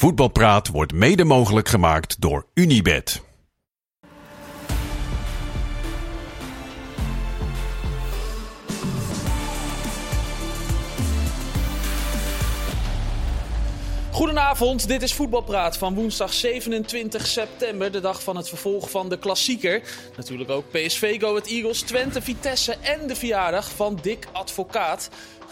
Voetbalpraat wordt mede mogelijk gemaakt door Unibed. Goedenavond, dit is Voetbalpraat van woensdag 27 september, de dag van het vervolg van de klassieker. Natuurlijk ook PSV, Go Eagles, Twente, Vitesse en de verjaardag van Dick Advocaat.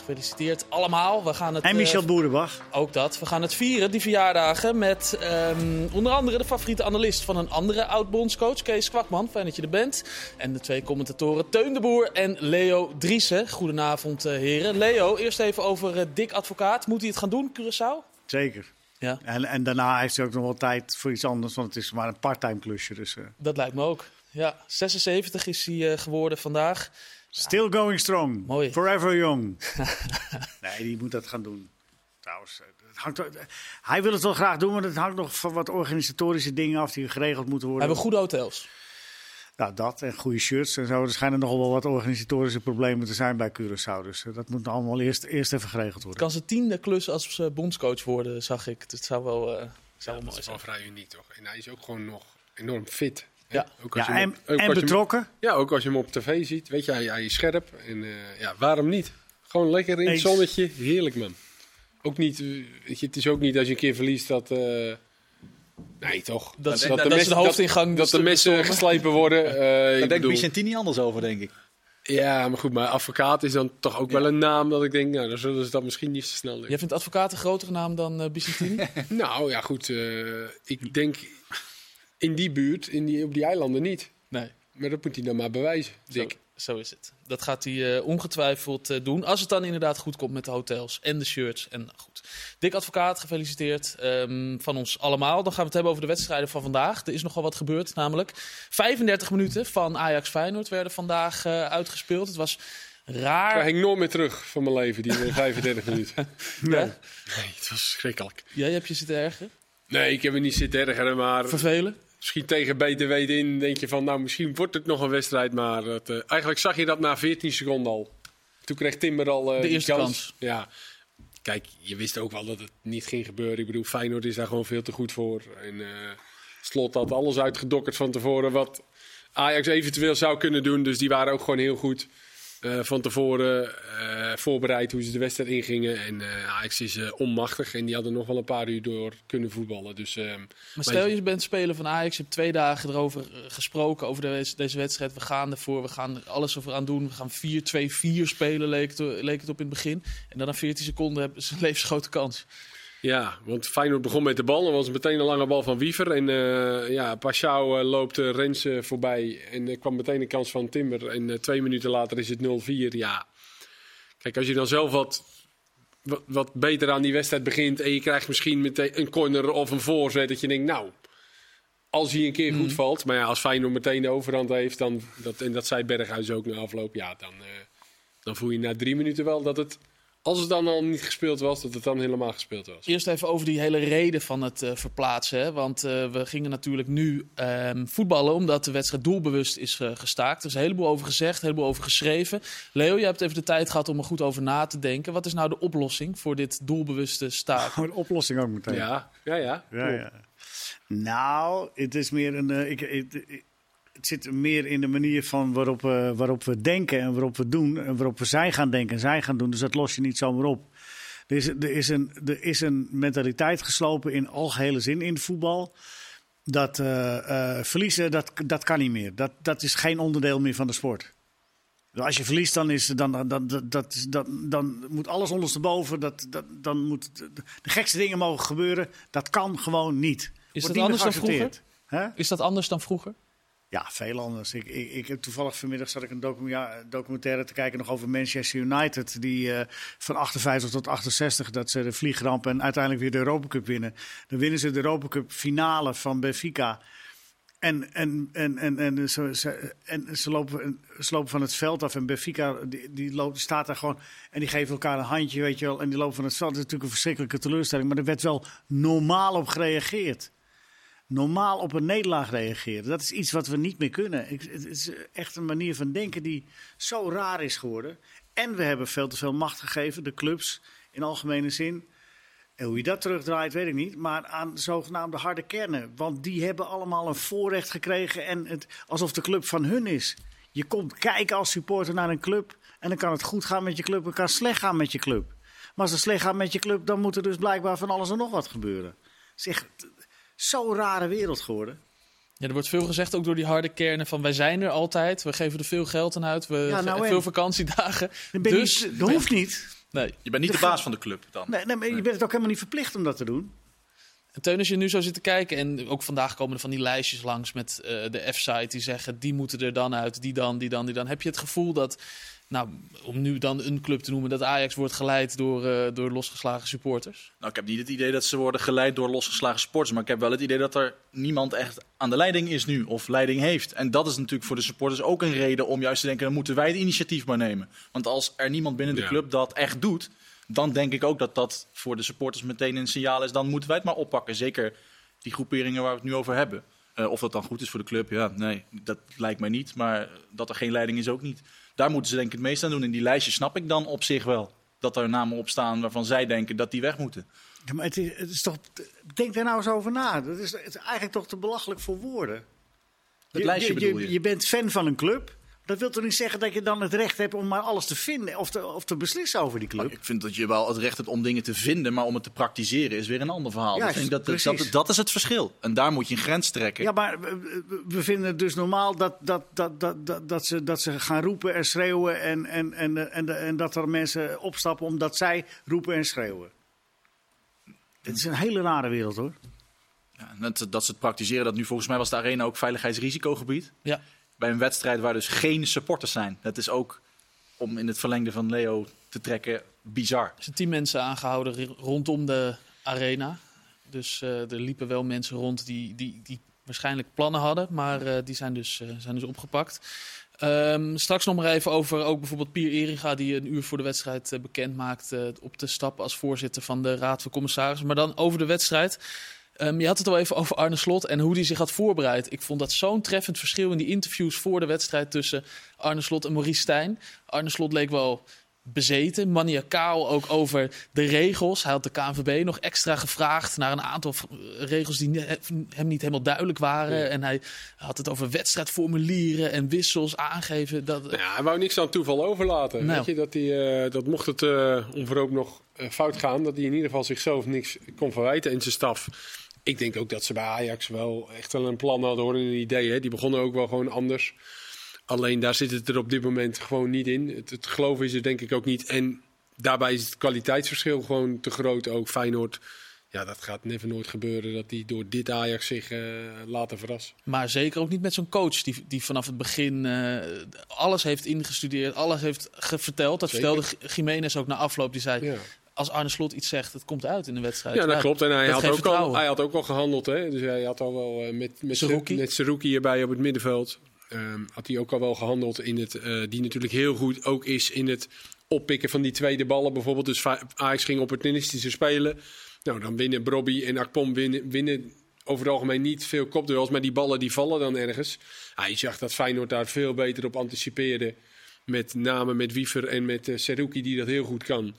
Gefeliciteerd allemaal. We gaan het, En Michel eh, Boerenbach. ook dat. We gaan het vieren, die verjaardagen, met ehm, onder andere de favoriete analist van een andere oud-bondscoach, Kees Kwakman. Fijn dat je er bent. En de twee commentatoren Teun de Boer en Leo Driessen. Goedenavond, eh, heren. Leo, eerst even over eh, Dick Advocaat. Moet hij het gaan doen, Curaçao? Zeker. Ja, En, en daarna heeft hij ook nog wel tijd voor iets anders, want het is maar een parttime klusje. Dus dat lijkt me ook. Ja, 76 is hij geworden vandaag. Still going strong. Mooi. Forever young. nee, die moet dat gaan doen. Trouwens, het hangt, hij wil het wel graag doen, maar het hangt nog van wat organisatorische dingen af die geregeld moeten We worden. hebben goede hotels. Nou, dat en goede shirts en zo. Er schijnen nogal wel wat organisatorische problemen te zijn bij Curaçao. Dus eh, dat moet allemaal eerst, eerst even geregeld Het worden. kan zijn tiende klus als eh, bondscoach worden, zag ik. Het zou wel, eh, zou wel dat mooi is zijn. wel vrij uniek toch? En hij is ook gewoon nog enorm fit. Ja. Ook als Ja, je en, hem op- ook en als je hem- betrokken. ja, ook als je hem op tv ziet. Weet je, hij, hij is scherp. En eh, ja, waarom niet? Gewoon lekker in het Eens. zonnetje. Heerlijk, man. Ook niet, eh, weet je, het is ook niet als je een keer verliest dat... eh, nee, toch? Dat, de dat, messen- de hoofdingang Dat, de messen bestormen. geslepen worden. eh, ik Daar denkt bedoel- Vicentini anders over, denk ik. Ja, maar goed, maar advocaat is dan toch ook wel een naam dat ik denk, nou, dan zullen ze dat misschien niet zo snel doen. Jij vindt advocaat een grotere naam dan eh Byzantini? Nou ja, goed. eh, ik denk in die buurt, in die, op die eilanden niet. nee. Maar dat moet hij dan maar bewijzen, Dick. Zo, zo is het. Dat gaat hij eh, ongetwijfeld eh, doen. Als het dan inderdaad goed komt met de hotels en de shirts. En nou, goed. Dick Advocaat, gefeliciteerd ehm, van ons allemaal. Dan gaan we het hebben over de wedstrijden van vandaag. Er is nogal wat gebeurd, namelijk 35 minuten van Ajax Feyenoord werden vandaag eh, uitgespeeld. Het was Ik raar. hang nooit meer terug van mijn leven, die 35 minuten. Ja? Nee, het was schrikkelijk. Jij hebt je zitten ergeren? Nee, ik heb er niet zitten ergeren, maar Vervelen? Misschien tegen beter weten in denk je van, nou, misschien wordt het nog een wedstrijd. Maar het, eh, eigenlijk zag je dat na 14 seconden al. Toen kreeg Timber al eh, De eerste kans. Ja. Kijk, je wist ook wel dat het niet ging gebeuren. Ik bedoel, Feyenoord is daar gewoon veel te goed voor. En eh, Slot had alles uitgedokkerd van tevoren wat Ajax eventueel zou kunnen doen. Dus die waren ook gewoon heel goed eh, van tevoren eh, voorbereid hoe ze de wedstrijd ingingen. En eh, Ajax is onmachtig en die hadden nog wel een paar uur door kunnen voetballen. Dus Maar stel je bent speler van Ajax, je hebt twee dagen erover gesproken, over de- deze wedstrijd. We gaan ervoor, we gaan alles over aan doen. We gaan 4-2-4 spelen, leek het, leek het op in het begin. En dan na 14 seconden hebben ze een levensgrote kans. Ja, want Feyenoord begon met de bal. Er was meteen een lange bal van Wiever. En eh ja, Pashao eh, loopt eh, Rens eh, voorbij. En er kwam meteen een kans van Timber. En twee minuten later is het 0-4. Ja, kijk, als je dan zelf wat, wat, wat beter aan die wedstrijd begint... en je krijgt misschien meteen een corner of een voorzet... dat je denkt, nou, als hij een keer goed valt... maar ja, als Feyenoord meteen de overhand heeft... Dan, dat, en dat zei Berghuis ook na afloop... ja, dan, dan voel je na drie minuten wel dat het... Als het dan al niet gespeeld was, dat het dan helemaal gespeeld was. Eerst even over die hele reden van het eh, verplaatsen. Hè? Want eh, we gingen natuurlijk nu ehm, voetballen omdat de wedstrijd doelbewust is eh, gestaakt. Er is een heleboel over gezegd, een heleboel over geschreven. Leo, je hebt even de tijd gehad om er goed over na te denken. Wat is nou de oplossing voor dit doelbewuste staken? Gewoon een oplossing ook meteen. Ja, ja, ja. Ja, ja. Nou, het is meer een. ik, ik- ik- het zit meer in de manier van waarop we, waarop we denken en waarop we doen. En waarop we zij gaan denken en zij gaan doen. Dus dat los je niet zomaar op. Er is, er is, een, er is een mentaliteit geslopen in algehele zin in voetbal. Dat eh, eh, verliezen, dat, dat kan niet meer. Dat, dat is geen onderdeel meer van de sport. Als je verliest, dan, is, dan, dan, dan, dat, dan, dan moet alles ondersteboven. Dat, dat, dan moet, de gekste dingen mogen gebeuren. Dat kan gewoon niet. Is Wordt dat anders dan vroeger? Is dat anders dan vroeger? Ja, veel anders. Ik, ik, ik heb toevallig vanmiddag zat ik een documenta- documentaire te kijken nog over Manchester United. Die eh, van 58 tot 68, dat ze de vliegramp en uiteindelijk weer de Europa Cup winnen. Dan winnen ze de Europa Cup finale van Benfica. En, en, en, en, en, ze, en ze, lopen, van het veld af en Benfica die, die, loopt, staat daar gewoon en die geven elkaar een handje, weet je wel. En die lopen van het veld. Dat is natuurlijk een verschrikkelijke teleurstelling, maar er werd wel normaal op gereageerd normaal op een nederlaag reageren. Dat is iets wat we niet meer kunnen. Het is echt een manier van denken die zo raar is geworden. En we hebben veel te veel macht gegeven, de clubs in algemene zin. En hoe je dat terugdraait, weet ik niet. Maar aan de zogenaamde harde kernen. Want die hebben allemaal een voorrecht gekregen. En het, alsof de club van hun is. Je komt kijken als supporter naar een club. En dan kan het goed gaan met je club. En kan het slecht gaan met je club. Maar als het slecht gaat met je club, dan moet er dus blijkbaar van alles en nog wat gebeuren. Echt zo'n rare wereld geworden. Ja, er wordt veel gezegd ook door die harde kernen van wij zijn er altijd. We geven er veel geld aan uit. We Ja, nou veel vakantiedagen. Dus niet- dat hoeft niet. nee. Je bent niet de baas van de club dan. Nee, nee, maar je bent het ook helemaal niet verplicht om dat te doen. En Teun, als je nu zo zit te kijken, en ook vandaag komen er van die lijstjes langs met eh, de F-site die zeggen die moeten er dan uit, die dan, die dan, die dan. Heb je het gevoel dat, nou, om nu dan een club te noemen, dat Ajax wordt geleid door, eh, door losgeslagen supporters? Nou, ik heb niet het idee dat ze worden geleid door losgeslagen sporters. Maar ik heb wel het idee dat er niemand echt aan de leiding is nu. Of leiding heeft. En dat is natuurlijk voor de supporters ook een reden om juist te denken... dan moeten wij het initiatief maar nemen. Want als er niemand binnen de Ja. club dat echt doet... dan denk ik ook dat dat voor de supporters meteen een signaal is. Dan moeten wij het maar oppakken. Zeker die groeperingen waar we het nu over hebben. Eh, of dat dan goed is voor de club, ja, nee, dat lijkt mij niet. Maar dat er geen leiding is ook niet. Daar moeten ze denk ik het meest aan doen. In die lijstjes snap ik dan op zich wel. Dat er namen op staan waarvan zij denken dat die weg moeten. Ja, maar het is, het is toch. Denk daar nou eens over na. Dat is, het is eigenlijk toch te belachelijk voor woorden. Het Je- lijstje je? Je bent fan van een club. Dat wil toch niet zeggen dat je dan het recht hebt om maar alles te vinden of te, of te beslissen over die club? Ik vind dat je wel het recht hebt om dingen te vinden, maar om het te praktiseren is weer een ander verhaal. Denk dat, dat, precies. dat, dat is het verschil. En daar moet je een grens trekken. Ja, maar we, vinden het dus normaal dat, dat, dat, dat, dat, dat, ze, dat ze gaan roepen en schreeuwen. En, en, en, en, en dat er mensen opstappen omdat zij roepen en schreeuwen. Dit is een hele rare wereld hoor. Ja, dat, dat ze het praktiseren, dat nu volgens mij was de arena ook veiligheidsrisicogebied. Ja, Bij een wedstrijd waar dus geen supporters zijn. Dat is ook, om in het verlengde van Leo te trekken, bizar. er zijn tien mensen aangehouden rondom de arena. Dus eh, er liepen wel mensen rond die, die, die waarschijnlijk plannen hadden, maar eh, die zijn dus, eh, zijn dus opgepakt. Ehm, straks nog maar even over ook bijvoorbeeld Pier Eringa, die een uur voor de wedstrijd bekend maakt op te stappen als voorzitter van de Raad van Commissarissen. Maar dan over de wedstrijd. Ehm, je had het al even over Arne Slot en hoe hij zich had voorbereid. Ik vond dat zo'n treffend verschil in die interviews voor de wedstrijd tussen Arne Slot en Maurice Stijn. Arne Slot leek wel bezeten, maniacaal ook over de regels. Hij had de KNVB nog extra gevraagd naar een aantal regels die hem niet helemaal duidelijk waren. Ja. En hij had het over wedstrijdformulieren en wissels aangeven. Dat, Nou ja, hij wou niks aan toeval overlaten. Nou. Weet je, dat, hij, eh, dat mocht het eh onverhoopt nog eh, fout gaan, dat hij in ieder geval zichzelf niks kon verwijten en zijn staf. Ik denk ook dat ze bij Ajax wel echt wel een plan hadden hoor, en een idee. Hè. Die begonnen ook wel gewoon anders. Alleen daar zit het er op dit moment gewoon niet in. Het, het geloof is er denk ik ook niet. En daarbij is het kwaliteitsverschil gewoon te groot ook. Feyenoord, ja, dat gaat never nooit gebeuren dat die door dit Ajax zich eh, laten verrassen. Maar zeker ook niet met zo'n coach die, die vanaf het begin eh, alles heeft ingestudeerd, alles heeft verteld. Dat Zeker. vertelde Jiménez ook na afloop. Die zei, Ja. Als Arne Slot iets zegt, het komt uit in de wedstrijd. Ja, dat klopt. En hij had, ook al, hij had ook al gehandeld. Hè? Dus hij had al wel eh, met, met Seruki. Met hierbij op het middenveld. ehm, had hij ook al wel gehandeld in het... eh, die natuurlijk heel goed ook is in het oppikken van die tweede ballen bijvoorbeeld. Dus Ajax ging opportunistischer spelen. Nou, dan winnen Brobby en Akpom winnen, winnen over het algemeen niet veel kopduels. Maar die ballen die vallen dan ergens. Ja, je zag dat Feyenoord daar veel beter op anticipeerde. Met name met Wiever en met eh, Seruki die dat heel goed kan.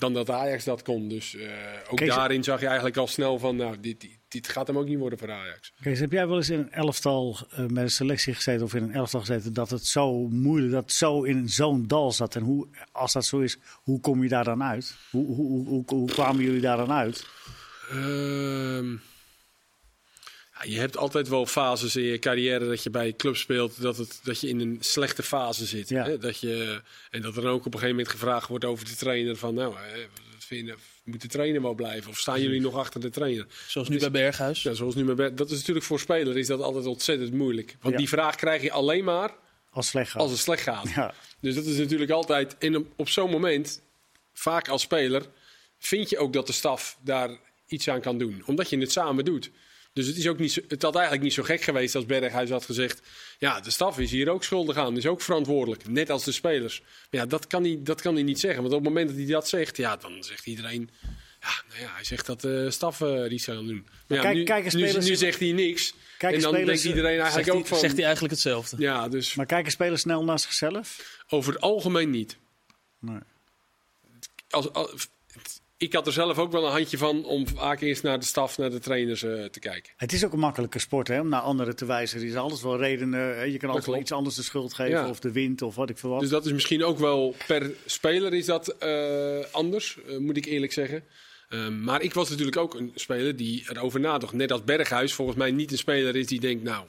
Dan dat Ajax dat kon. Dus eh, ook Kees- daarin zag je eigenlijk al snel van... Nou, dit, dit, dit gaat hem ook niet worden voor Ajax. Kees, heb jij wel eens in een elftal eh, met een selectie gezeten of in een elftal gezeten dat het zo moeilijk, dat zo in zo'n dal zat? En hoe, als dat zo is, hoe kom je daar dan uit? Hoe, hoe, hoe, hoe, kwamen jullie daar dan uit? Ehm, je hebt altijd wel fases in je carrière dat je bij een club speelt, dat, het, dat je in een slechte fase zit. Ja. Hè? Dat je, en dat er ook op een gegeven moment gevraagd wordt over de trainer van nou, hè, wat vind je, moet de trainer wel blijven? Of staan jullie nog achter de trainer? Zoals nu bij Berghuis. Ja, zoals nu met Bert- dat is natuurlijk voor speler is dat altijd ontzettend moeilijk. Want Ja. die vraag krijg je alleen maar Als slecht gaat. als het slecht gaat. Ja. Dus dat is natuurlijk altijd. En op, op zo'n moment, vaak als speler, vind je ook dat de staf daar iets aan kan doen. Omdat je het samen doet. Dus het, is ook niet zo, het had eigenlijk niet zo gek geweest als Berghuis had gezegd... ja, de staf is hier ook schuldig aan, is ook verantwoordelijk. Net als de spelers. Maar ja, dat kan, hij, dat kan hij niet zeggen. Want op het moment dat hij dat zegt, ja, dan zegt iedereen... Ja, nou ja, hij zegt dat de staf eh, er iets aan doen. Maar ja, kijk- nu, kijken nu, spelers- nu zegt hij niks. Kijken en dan spelers- denkt iedereen eigenlijk Zegt ook hij, van... zegt hij eigenlijk hetzelfde. Ja, dus Maar kijken spelers snel naar zichzelf? over het algemeen niet. Nee. als, als- ik had er zelf ook wel een handje van om vaak eerst naar de staf, naar de trainers eh, te kijken. Het is ook een makkelijke sport hè, om naar anderen te wijzen. Er is alles wel redenen. hè. Je kan altijd wel iets anders de schuld geven. Ja. Of de wind of wat ik veel wat. Dus dat is misschien ook wel per speler is dat eh, anders, eh, moet ik eerlijk zeggen. Ehm, maar ik was natuurlijk ook een speler die erover nadacht. Net als Berghuis volgens mij niet een speler is die denkt, nou,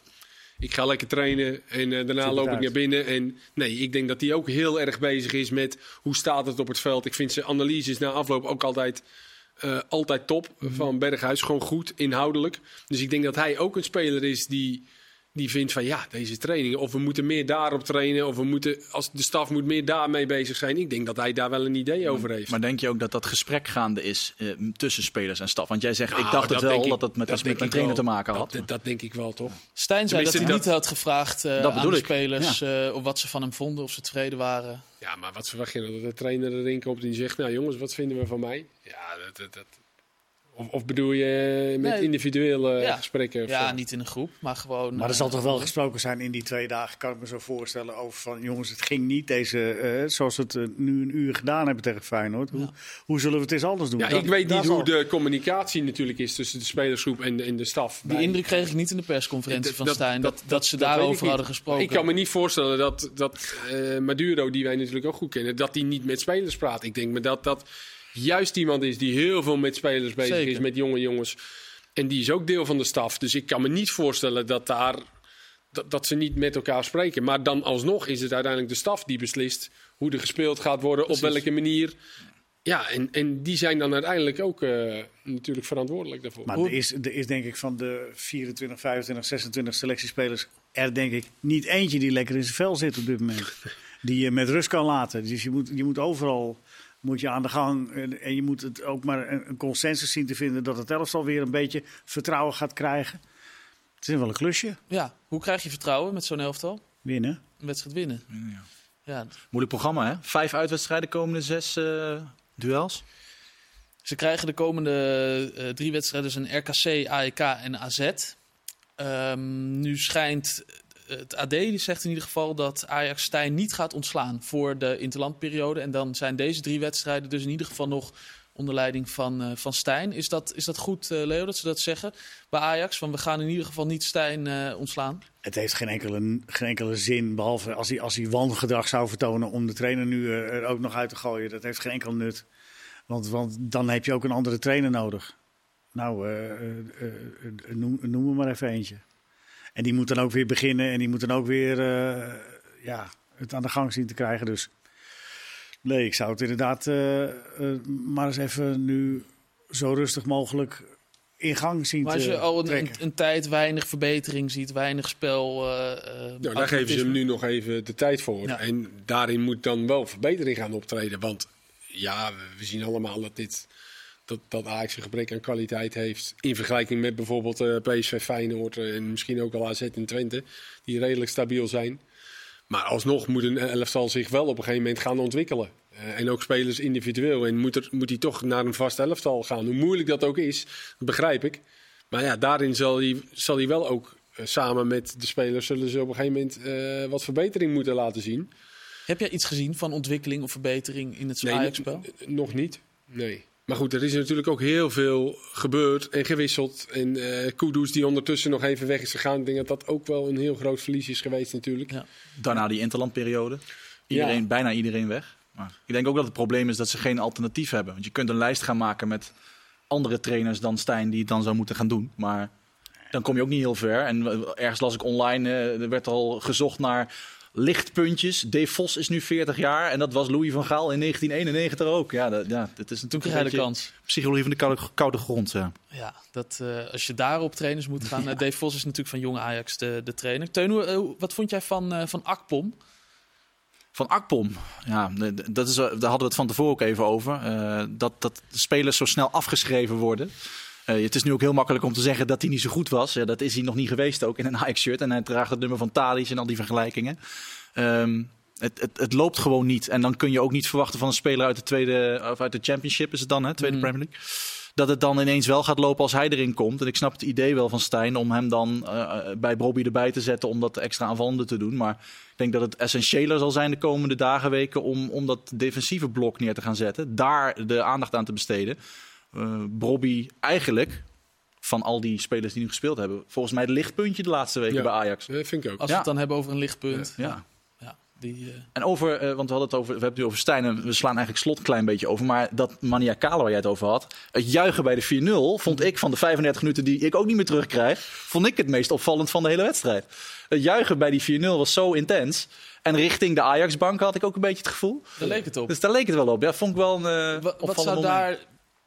ik ga lekker trainen en eh, daarna loop ik naar binnen. En nee, ik denk dat hij ook heel erg bezig is met hoe staat het op het veld. Ik vind zijn analyses na afloop ook altijd, eh, altijd top van Berghuis. Gewoon goed, inhoudelijk. Dus ik denk dat hij ook een speler is die die vindt van ja, deze trainingen, of we moeten meer daarop trainen, of we moeten, als de staf moet meer daarmee bezig zijn. Ik denk dat hij daar wel een idee over heeft. Maar denk je ook dat dat gesprek gaande is eh, tussen spelers en staf? Want jij zegt, Nou, ik dacht het wel ik- dat het met, dat met een trainer te maken had. Dat, dat denk ik wel, toch? Stijn zei dat hij niet had gevraagd eh, aan de spelers eh, of wat ze van hem vonden, of ze tevreden waren. Ja, maar wat verwacht je nou? Dat de trainer erin komt en die zegt, nou jongens, wat vinden we van mij? Ja, dat... dat, dat- of, of bedoel je met Nee. individuele Ja. gesprekken? Ja, niet in een groep, maar gewoon... Maar er eh, zal toch wel gesproken zijn in die twee dagen, kan ik me zo voorstellen, over van jongens, het ging niet deze, eh, zoals we het eh, nu een uur gedaan hebben tegen Feyenoord. Hoe, hoe zullen we het eens anders doen? Ja, Dat- ik weet niet hoe de communicatie natuurlijk is tussen de spelersgroep en de, en de staf. Die Bij- indruk kreeg ik niet in de persconferentie van dat- Stijn, dat, dat- ze daarover hadden gesproken. Ik kan me niet voorstellen dat, dat eh, Maduro, die wij natuurlijk ook goed kennen, dat die niet met spelers praat. Ik denk me dat dat juist iemand is die heel veel met spelers bezig Zeker. is, met jonge jongens. En die is ook deel van de staf. Dus ik kan me niet voorstellen dat daar. Dat, dat ze niet met elkaar spreken. Maar dan alsnog is het uiteindelijk de staf die beslist hoe er gespeeld gaat worden, op welke manier. Ja, en, en die zijn dan uiteindelijk ook eh, natuurlijk verantwoordelijk daarvoor. Maar er is, er is denk ik van de 24, 25, 26 selectiespelers er denk ik niet eentje die lekker in zijn vel zit op dit moment. Die je met rust kan laten. Dus je moet, je moet overal moet je aan de gang. En, je moet het ook maar een, consensus zien te vinden dat het elftal weer een beetje vertrouwen gaat krijgen. Het is wel een klusje. Ja, hoe krijg je vertrouwen met zo'n elftal? Winnen. Een wedstrijd winnen. Ja, Moeilijk programma, hè? Vijf uitwedstrijden, komende zes eh, duels. Ze krijgen de komende eh, drie wedstrijden dus een RKC, AEK en AZ. Ehm, nu schijnt het AD, zegt in ieder geval dat Ajax Stijn niet gaat ontslaan voor de interlandperiode. En dan zijn deze drie wedstrijden dus in ieder geval nog onder leiding van, eh, van Stijn. Is dat, is dat goed, eh, Leo, dat ze dat zeggen bij Ajax? Van we gaan in ieder geval niet Stijn eh, ontslaan. Het heeft geen enkele, geen enkele zin, behalve als hij, als hij wangedrag zou vertonen om de trainer nu er ook nog uit te gooien. Dat heeft geen enkel nut. Want, want dan heb je ook een andere trainer nodig. Nou, noem, noem er maar even eentje. En die moet dan ook weer beginnen en die moet dan ook weer eh, ja, het aan de gang zien te krijgen. Dus nee, ik zou het inderdaad eh, eh, maar eens even nu zo rustig mogelijk in gang zien Maar als je al een, een, tijd weinig verbetering ziet, weinig spel. Nou, daar geven ze hem nu nog even de tijd voor. Ja. En daarin moet dan wel verbetering gaan optreden. Want ja, we zien allemaal dat dit. Dat, dat Ajax een gebrek aan kwaliteit heeft. In vergelijking met bijvoorbeeld eh, PSV Feyenoord eh, en misschien ook wel AZ en Twente. Die redelijk stabiel zijn. Maar alsnog moet een elftal zich wel op een gegeven moment gaan ontwikkelen. Eh, en ook spelers individueel. En moet, er, moet hij toch naar een vast elftal gaan. Hoe moeilijk dat ook is, dat begrijp ik. Maar ja, daarin zal hij, zal hij wel ook samen met de spelers... zullen ze op een gegeven moment wat verbetering moeten laten zien. Heb jij iets gezien van ontwikkeling of verbetering in het Nee, Ajax-spel? n- nog niet. Nee. Maar goed, er is natuurlijk ook heel veel gebeurd en gewisseld. En Kudus die ondertussen nog even weg is gegaan. Ik denk dat dat ook wel een heel groot verlies is geweest natuurlijk. Ja. Daarna die interlandperiode. Iedereen, Ja. Bijna iedereen weg. Maar ik denk ook dat het probleem is dat ze geen alternatief hebben. Want je kunt een lijst gaan maken met andere trainers dan Stijn die het dan zou moeten gaan doen. Maar dan kom je ook niet heel ver. En ergens las ik online, eh, er werd al gezocht naar lichtpuntjes. Dave Vos is nu 40 jaar en dat was Louis van Gaal in 1991 ook. Ja, dat, ja het is Toen natuurlijk de een beetje kans. psychologie van de koude, koude grond. Ja. Ja, dat, eh, als je daarop trainers moet gaan. eh, Dave Vos is natuurlijk van Jong Ajax de, de trainer. Teun, hoe- eh, wat vond jij van, eh, van Akpom? Van Akpom, ja, dat is, daar hadden we het van tevoren ook even over. eh, dat, dat de spelers zo snel afgeschreven worden. Eh, het is nu ook heel makkelijk om te zeggen dat hij niet zo goed was. Ja, dat is hij nog niet geweest ook in een Ajax-shirt. En hij draagt het nummer van Thalys en al die vergelijkingen. Ehm, het, het, het loopt gewoon niet. En dan kun je ook niet verwachten van een speler uit de tweede, of uit de Championship is het dan, hè, tweede Mhm. Premier League. dat het dan ineens wel gaat lopen als hij erin komt. En ik snap het idee wel van Stijn om hem dan eh, bij Bobby erbij te zetten om dat extra aanvallende te doen. Maar ik denk dat het essentiëler zal zijn de komende dagen, weken om, om dat defensieve blok neer te gaan zetten. Daar de aandacht aan te besteden. Uh, Bobby eigenlijk, van al die spelers die nu gespeeld hebben, volgens mij het lichtpuntje de laatste weken Ja. bij Ajax. Dat vind ik ook. Als Ja. we het dan hebben over een lichtpunt. Ja. Ja, die, eh, En over, eh, want we hadden het over, we hebben het nu over Stijn en we slaan eigenlijk slot een klein beetje over. Maar dat maniacale waar jij het over had, het juichen bij de 4-0, vond ik van de 35 minuten die ik ook niet meer terugkrijg, vond ik het meest opvallend van de hele wedstrijd. Het juichen bij die 4-0 was zo intens. En richting de Ajax-bank had ik ook een beetje het gevoel. daar leek het op. Dus daar leek het wel op. Ja, vond ik wel een eh, Wa- wat opvallend zou moment. daar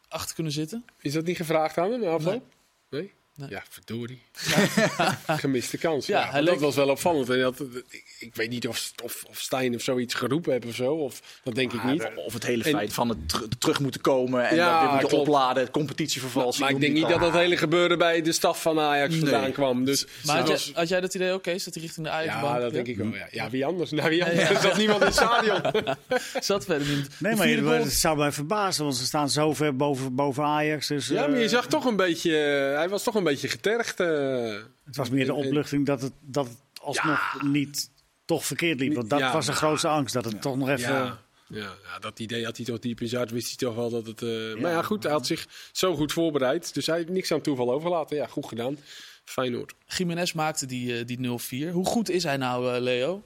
achter kunnen zitten? Is dat niet gevraagd aan hem na afloop? Nee. Nee. Ja, verdorie. Gemiste kans. Ja, Ja, hij maar leek- Dat was wel opvallend. En dat, ik, ik weet niet of, of, of Stijn of zoiets geroepen heeft of zo. Of, dat denk ik Maar, niet. Of het hele En- feit van het ter- terug moeten komen en Ja, dat weer moeten klopt. opladen, competitievervalsing. maar ik hoe denk niet dat dat hele gebeuren bij de staf van Ajax Nee. vandaan kwam. Dus Maar had, dat jij, was- had jij dat idee ook, Kees, dat hij richting de Ajax ja, dat denk ik wel. Ja. ja, wie anders? Nou, wie anders? Ja, ja. Er zat niemand in het stadion. Zat verder niet. Nee, maar het zou mij verbazen, want ze staan zo ver boven, boven Ajax. Dus, Ja, maar je eh, zag toch een beetje... eh, hij was toch een beetje getergd. eh. Het was meer de en- en- opluchting dat het, dat het alsnog niet toch verkeerd liep. Want dat Ja. was de grootste angst, dat het toch nog even... Ja, ja, ja, dat idee had hij toch diep in zijn hart. Wist hij toch wel dat het... eh, Maar ja, goed, hij had zich zo goed voorbereid. Dus hij heeft niks aan toeval overlaten. Ja, goed gedaan. Feyenoord. Jiménez maakte die, eh, die 0-4. Hoe goed is hij nou, eh, Leo?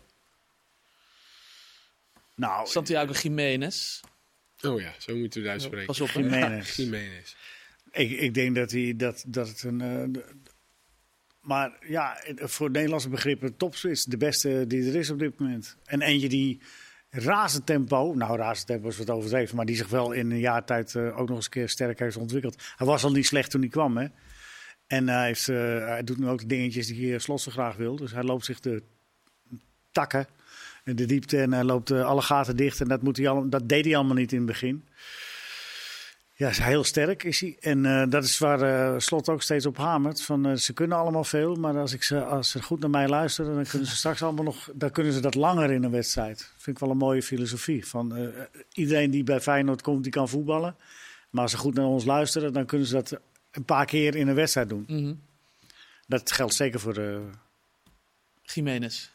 Nou, Santiago Jiménez. Oh ja, zo moeten we het uitspreken. Pas op. Jiménez. Jiménez. Ik, ik denk dat, hij, dat, dat het een. eh, maar ja, voor Nederlandse begrippen, topspits, de beste die er is op dit moment. En eentje die razend tempo, nou razend tempo is wat overdreven, maar die zich wel in een jaar tijd eh, ook nog eens een keer sterk heeft ontwikkeld. Hij was al niet slecht toen hij kwam, hè. En hij, heeft, eh, hij doet nu ook de dingetjes die uh, Slot zo graag wil. Dus hij loopt zich de takken in de diepte en hij loopt alle gaten dicht. En dat, moet hij al, dat deed hij allemaal niet in het begin. Ja, is heel sterk is hij. En eh, dat is waar eh, Slot ook steeds op hamert. Van, eh, ze kunnen allemaal veel, maar als, ik ze, als ze goed naar mij luisteren, dan kunnen ze straks allemaal nog, dan kunnen ze dat langer in een wedstrijd. Vind ik wel een mooie filosofie. Van, iedereen die bij Feyenoord komt, die kan voetballen. Maar als ze goed naar ons luisteren, dan kunnen ze dat een paar keer in een wedstrijd doen. Mhm. Dat geldt zeker voor eh Jiménez.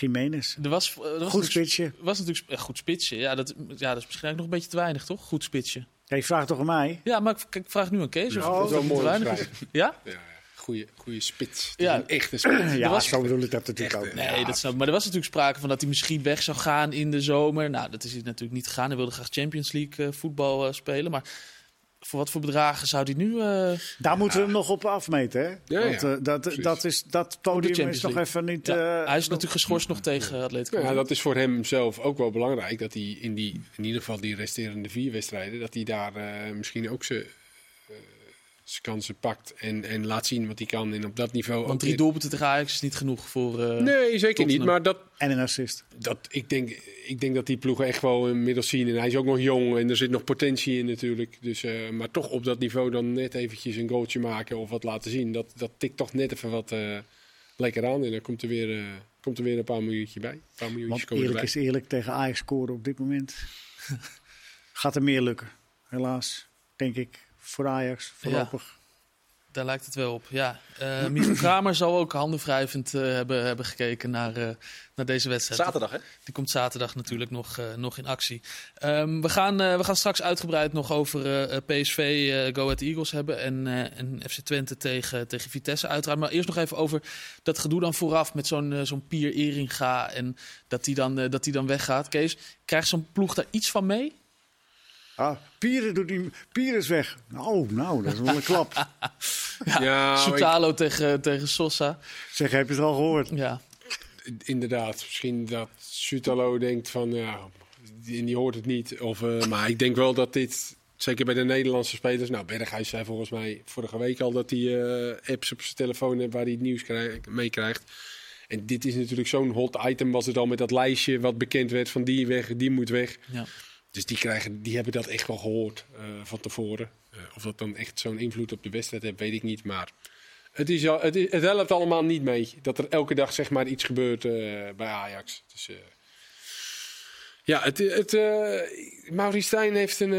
Jiménez. Er was, er was Goed natuurlijk- spitsje. was natuurlijk eh, goed spitsje. Ja dat, ja, dat is misschien nog een beetje te weinig, toch? Goed spitsje. Ja, je vraagt toch aan mij? Ja, maar ik, ik vraag nu aan Kees. Of, Oh, te mooi weinig is. omschreven. Ja? Ja, ja. Goeie, goeie spits. Ja. Een echte spits. Ja, was- zo bedoel ik dat natuurlijk ook. Nee, dat snap ik. Maar er was natuurlijk sprake van dat hij misschien weg zou gaan in de zomer. Nou, dat is hij natuurlijk niet gegaan. Hij wilde graag Champions League eh, voetbal eh, spelen. Maar voor wat voor bedragen zou hij nu... eh, Daar moeten we hem nog op afmeten. Hè? Ja, Want ja. eh, dat, Precies. dat, is, dat podium is nog even niet... ja, eh, hij is natuurlijk geschorst nog tegen Atletico. Ja, dat is voor hem zelf ook wel belangrijk. Dat hij in, die, in ieder geval die resterende vier wedstrijden, dat hij daar eh, misschien ook zijn zijn kansen pakt en, en laat zien wat hij kan. En op dat niveau Want drie doelpunten tegen Ajax is niet genoeg voor... eh, Nee, zeker niet. Maar dat, En een assist. dat, ik, denk, ik denk dat die ploegen echt wel inmiddels zien. En hij is ook nog jong en er zit nog potentie in natuurlijk. Dus, eh, maar toch op dat niveau dan net eventjes een goaltje maken of wat laten zien. Dat, dat tikt toch net even wat eh, lekker aan. En dan komt er weer, komt er weer een paar miljoentje bij. Een paar miljoentjes Want komen eerlijk erbij. is eerlijk, tegen Ajax scoren op dit moment gaat er meer lukken. Helaas, denk ik, voor Ajax voorlopig. Daar lijkt het wel op, ja. Eh Michiel Kramer zal ook handenwrijvend eh, hebben, hebben gekeken naar, eh, naar deze wedstrijd. Zaterdag, hè? Die komt zaterdag natuurlijk nog, eh, nog in actie. Ehm, we, gaan, eh, we gaan straks uitgebreid nog over PSV, eh Go Ahead Eagles hebben. En, eh, en FC Twente tegen, tegen Vitesse uiteraard. Maar eerst nog even over dat gedoe dan vooraf met zo'n zo'n Pier Eringa. En dat die, dan, eh, dat die dan weggaat. Kees, krijgt zo'n ploeg daar iets van mee? Ah, Pieren, doet die, Pieren is weg. Nou, nou, dat is wel een klap. Ja, ik- Soutalo tegen, tegen Sosa. Zeg, heb je het al gehoord? Ja, inderdaad, misschien dat Sutalo denkt van ja, die, die hoort het niet. Of, eh, maar ik denk wel dat dit, zeker bij de Nederlandse spelers. Nou, Berghuis zei volgens mij vorige week al dat hij eh, apps op zijn telefoon heeft waar hij het nieuws krijg- meekrijgt. En dit is natuurlijk zo'n hot item, was het al met dat lijstje wat bekend werd van die weg, die moet weg. ja. Dus die, krijgen, die hebben dat echt wel gehoord eh, van tevoren. Eh, of dat dan echt zo'n invloed op de wedstrijd heeft, weet ik niet. Maar het, is, al- het, helpt allemaal niet mee dat er elke dag zeg maar iets gebeurt eh, bij Ajax. Dus, Ja, het, het, Maurice Stijn heeft een,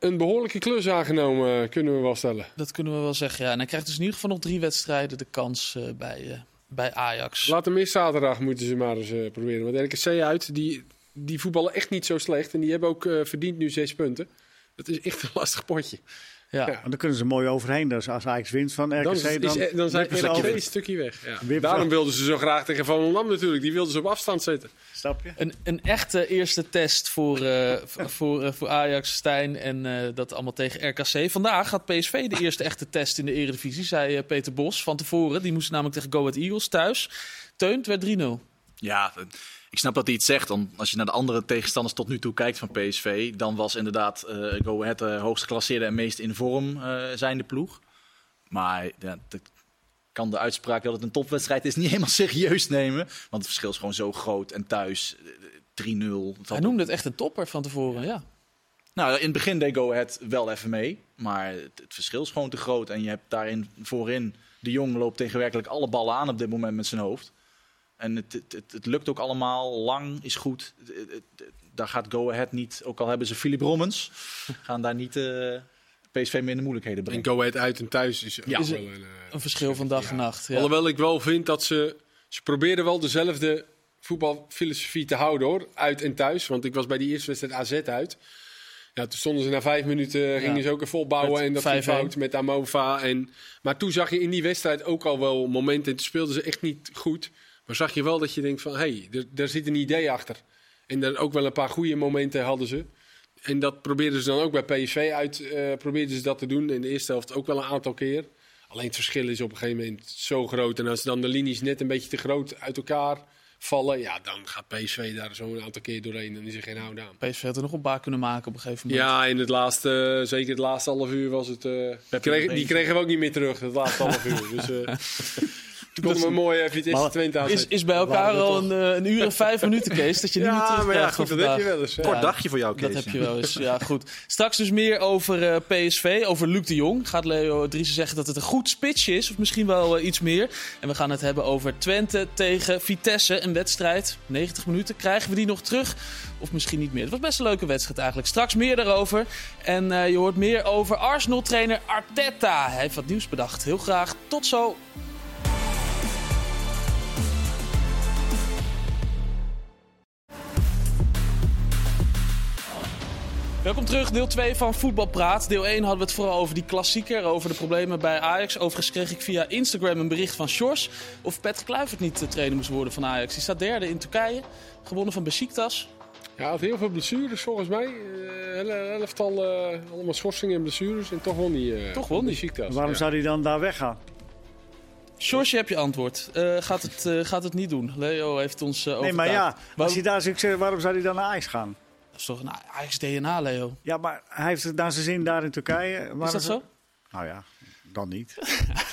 een behoorlijke klus aangenomen, kunnen we wel stellen. Dat kunnen we wel zeggen, ja. En hij krijgt dus in ieder geval nog drie wedstrijden de kans bij, bij Ajax. Laat hem eerst zaterdag moeten ze maar eens proberen. Want RKC uit, die, die voetballen echt niet zo slecht. En die hebben ook eh, verdiend nu zes punten. Dat is echt een lastig potje. Ja. Dan kunnen ze mooi overheen. Dus als Ajax wint van RKC, Dan, is, dan, is- dan zijn ze stukje weg. Ja. Daarom wilden ze zo graag tegen Van Holland natuurlijk. Die wilden ze op afstand zetten. Snap je? Een, een echte eerste test voor, eh, voor, eh, voor Ajax, Stijn en eh, dat allemaal tegen RKC. Vandaag gaat PSV de eerste echte test in de Eredivisie, zei eh, Peter Bos van tevoren. Die moest namelijk tegen Go Ahead Eagles thuis. Teun, het werd 3-0. Ja, ik snap dat hij iets zegt. Want als je naar de andere tegenstanders tot nu toe kijkt van PSV, dan was inderdaad eh Go Ahead de hoogst geclasseerde en meest in vorm eh zijnde ploeg. Maar ja, dat kan de uitspraak dat het een topwedstrijd is niet helemaal serieus nemen. Want het verschil is gewoon zo groot en thuis eh, 3-0. Het had Hij noemde het echt een topper van tevoren, ja. Nou, in het begin deed Go Ahead wel even mee. Maar het, het verschil is gewoon te groot. En je hebt daarin voorin... De Jong loopt tegen werkelijk alle ballen aan op dit moment met zijn hoofd. En het, het, het, het lukt ook allemaal. Lang is goed. Het- het- het- daar gaat Go Ahead niet... Ook al hebben ze Philip Rommens... gaan daar niet eh, PSV meer in de moeilijkheden En brengen. Go Ahead uit en thuis is wel een... eh, Een verschil van dag en nacht. Ja. Alhoewel ik wel vind dat ze... Ze proberen wel dezelfde voetbalfilosofie te houden hoor. Uit en thuis. Want ik was bij die eerste wedstrijd AZ uit. Ja, toen stonden ze na vijf minuten, gingen ze ook even opbouwen. Met En dat ging 5-1. fout met Amova. En, maar toen zag je in die wedstrijd ook al wel momenten. En toen speelden ze echt niet goed. Maar zag je wel dat je denkt van... Hé, hey, daar zit een idee achter. En dan ook wel een paar goede momenten hadden ze. En dat probeerden ze dan ook bij PSV uit. eh probeerden ze dat te doen. In de eerste helft ook wel een aantal keer. Alleen het verschil is op een gegeven moment zo groot. En als dan de linies net een beetje te groot uit elkaar vallen. Ja, dan gaat PSV daar zo een aantal keer doorheen. Dan is er geen houden aan. PSV had er nog een paar kunnen maken op een gegeven moment. Ja, in het laatste, eh, zeker het laatste half uur was het. eh, die, kregen, die eentje. kregen we ook niet meer terug, het laatste half uur. Dus toen een mooi even Vitesse Maar Twente aan. Is, is bij elkaar al een, eh, een uur en vijf minuten, Kees, dat je niet meer ja, goed, dat heb je wel eens. hè. Kort Ja, dagje voor jou, Kees. Dat heb je wel eens. Ja, goed. Straks dus meer over eh, PSV, over Luc de Jong. Gaat Leo Driessen zeggen dat het een goed spitsje is, of misschien wel eh, iets meer. En we gaan het hebben over Twente tegen Vitesse. Een wedstrijd, 90 minuten. Krijgen we die nog terug? Of misschien niet meer. Het was best een leuke wedstrijd eigenlijk. Straks meer daarover. En eh, je hoort meer over Arsenal-trainer Arteta. Hij heeft wat nieuws bedacht. Heel graag. Tot zo. Welkom terug, deel 2 van Voetbalpraat. Deel 1 hadden we het vooral over die klassieker, over de problemen bij Ajax. Overigens kreeg ik via Instagram een bericht van Sjors of Patrick Kluivert niet de trainer moest worden van Ajax. Die staat derde in Turkije, gewonnen van Besiktas. Ja, had heel veel blessures volgens mij. Eh hele elftal, eh, allemaal schorsingen en blessures. En toch won hij. eh, Toch won hij. Besiktas, Waarom ja. zou hij dan daar weggaan? Sjors, je hebt je antwoord. Eh, gaat, het, eh, gaat het niet doen? Leo heeft ons uh, Nee, maar ja, als Waarom- hij daar succes waarom zou hij dan naar Ajax gaan? Is toch een Ajax DNA, Leo? Ja, maar hij heeft het naar zijn zin daar in Turkije. Is dat zo? Nou ja, dan niet.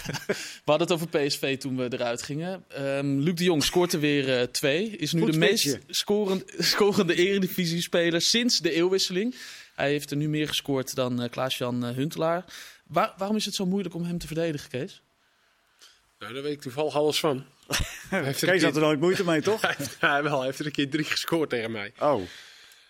We hadden het over PSV toen we eruit gingen. Ehm, Luc de Jong scoort er weer eh, twee. Is nu Goed de meest spitsje. scorend, scorende eredivisie-speler sinds de eeuwwisseling. Hij heeft er nu meer gescoord dan eh, Klaas-Jan eh, Huntelaar. Waar- waarom is het zo moeilijk om hem te verdedigen, Kees? Nou, daar weet ik toevallig alles van. Hij Kees had er nooit moeite mee, toch? ja, wel, hij heeft er een keer drie gescoord tegen mij. Oh,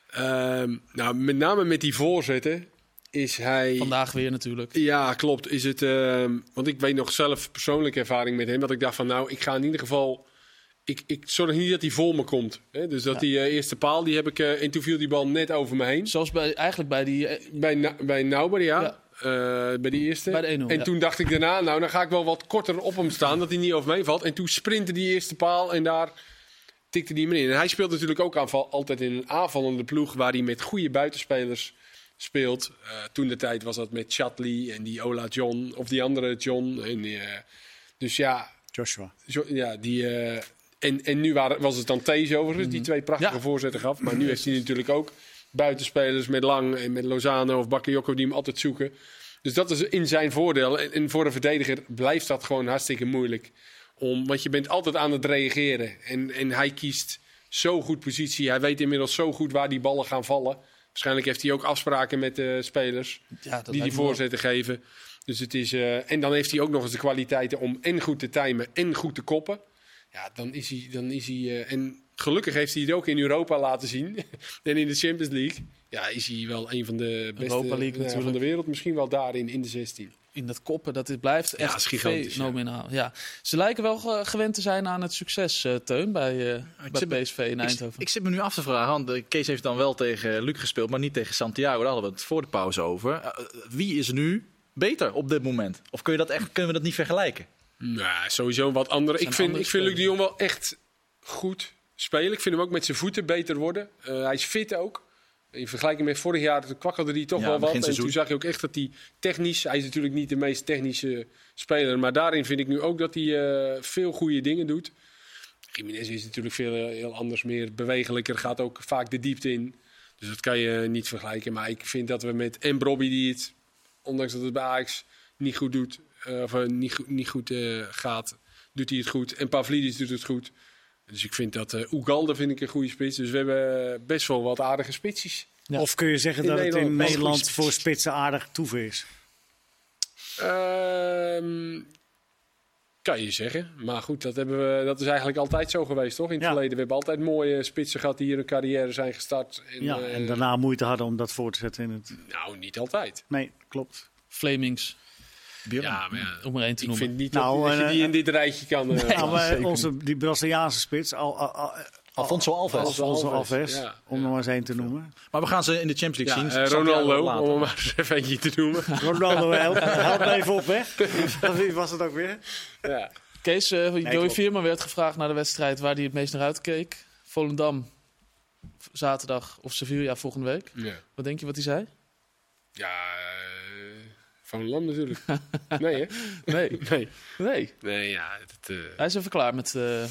Ehm, nou, met name met die voorzetten is hij... Vandaag weer natuurlijk. Ja, klopt. Is het, ehm, want ik weet nog zelf persoonlijke ervaring met hem. Dat ik dacht van nou, ik ga in ieder geval. Ik, ik zorg niet dat hij voor me komt. Hè? Dus dat die eh, eerste paal, die heb ik. eh, en toen viel die bal net over me heen. Zoals bij, eigenlijk bij die... eh, Bij, Na- bij Nauber, ja. Ja. Eh, bij die eerste. Bij de 1-0, en ja. toen dacht ik daarna, nou dan ga ik wel wat korter op hem staan. Dat hij niet over me heen valt. En toen sprintte die eerste paal en daar tikte hij me in. En hij speelt natuurlijk ook aanval, altijd in een aanvallende ploeg. Waar hij met goede buitenspelers speelt. Eh, toen de tijd was dat met Chatley en die Ola John. Of die andere John. En, die, eh, dus ja, Joshua. ja die... eh, en, en nu waren, was het dan Thees overigens, die twee prachtige Ja. voorzetten gaf. Maar nu heeft hij natuurlijk ook buitenspelers met Lang en met Lozano of Bakayoko die hem altijd zoeken. Dus dat is in zijn voordeel. En, en voor een verdediger blijft dat gewoon hartstikke moeilijk. Om, want je bent altijd aan het reageren. En, en hij kiest zo goed positie. Hij weet inmiddels zo goed waar die ballen gaan vallen. Waarschijnlijk heeft hij ook afspraken met de spelers Ja, die die wel. voorzetten geven. Dus het is, eh, en dan heeft hij ook nog eens de kwaliteiten om en goed te timen en goed te koppen. Ja, dan is hij. Dan is hij eh, en gelukkig heeft hij het ook in Europa laten zien. en in de Champions League. Ja, is hij wel een van de beste Europa League ja, van de wereld. Misschien wel daarin, in de 16. In dat koppen, dat dit blijft Ja, echt is gigantisch, fenomenaal. Ja. Ze lijken wel ge- gewend te zijn aan het succes, eh, Teun, bij, eh, bij PSV in Eindhoven. ik zit me nu af te vragen, want eh, Kees heeft dan wel tegen Luc gespeeld, maar niet tegen Santiago. Daar hadden we het voor de pauze over. Wie is nu beter op dit moment? Of kun je dat echt, kunnen we dat niet vergelijken? Nou, sowieso wat andere. Ik vind, andere ik vind Luc de. Jong wel echt goed spelen. Ik vind hem ook met zijn voeten beter worden. Eh, hij is fit ook. In vergelijking met vorig jaar toen kwakkelde hij toch Ja, wel wat. En toen zag je ook echt dat hij technisch... Hij is natuurlijk niet de meest technische speler. Maar daarin vind ik nu ook dat hij eh, veel goede dingen doet. Jiménez is natuurlijk veel eh, heel anders. Meer bewegelijker. Gaat ook vaak de diepte in. Dus dat kan je niet vergelijken. Maar ik vind dat we met... En Brobby die het, ondanks dat het bij Ajax niet goed doet... eh, of niet, goed- niet goed gaat, doet hij het goed. En Pavlidis doet het goed. Dus ik vind dat... eh Ugalde vind ik een goede spits. Dus we hebben best wel wat aardige spitsjes. Ja. Of kun je zeggen In dat het in Nederland voor spits. spitsen aardig toeven is? Ehm, kan je zeggen. Maar goed, dat, hebben we, dat is eigenlijk altijd zo geweest, toch? In het Ja. verleden. We hebben altijd mooie spitsen gehad die hier een carrière zijn gestart. En, Ja, eh, en daarna moeite hadden om dat voor te zetten in het... Nou, niet altijd. Nee, klopt. Flemings, Ja, maar ja, om er één te ik noemen. vind niet Nou, dat, dat je die eh, in dit rijtje kan... eh, nou, maar onze, die Braziliaanse spits, al, al, al, Alfonso Alves. Alfonso Alves, Alves, ja. om er maar eens één te noemen. Maar we gaan ze in de Champions League ja, zien. eh, Ronaldo, om hem maar eens even eentje te noemen. Ronaldo, help, help me even op, hè? Wie was het ook weer? ja. Kees, eh Joey klopt. Vierman werd gevraagd naar de wedstrijd waar hij het meest naar uitkeek. Volendam, zaterdag of Sevilla volgende week. Ja, Wat denk je wat hij zei? ja eh, van Lam natuurlijk. nee, hè? Nee, Nee. nee. Nee, ja. Het, eh, Hij is even klaar met, eh,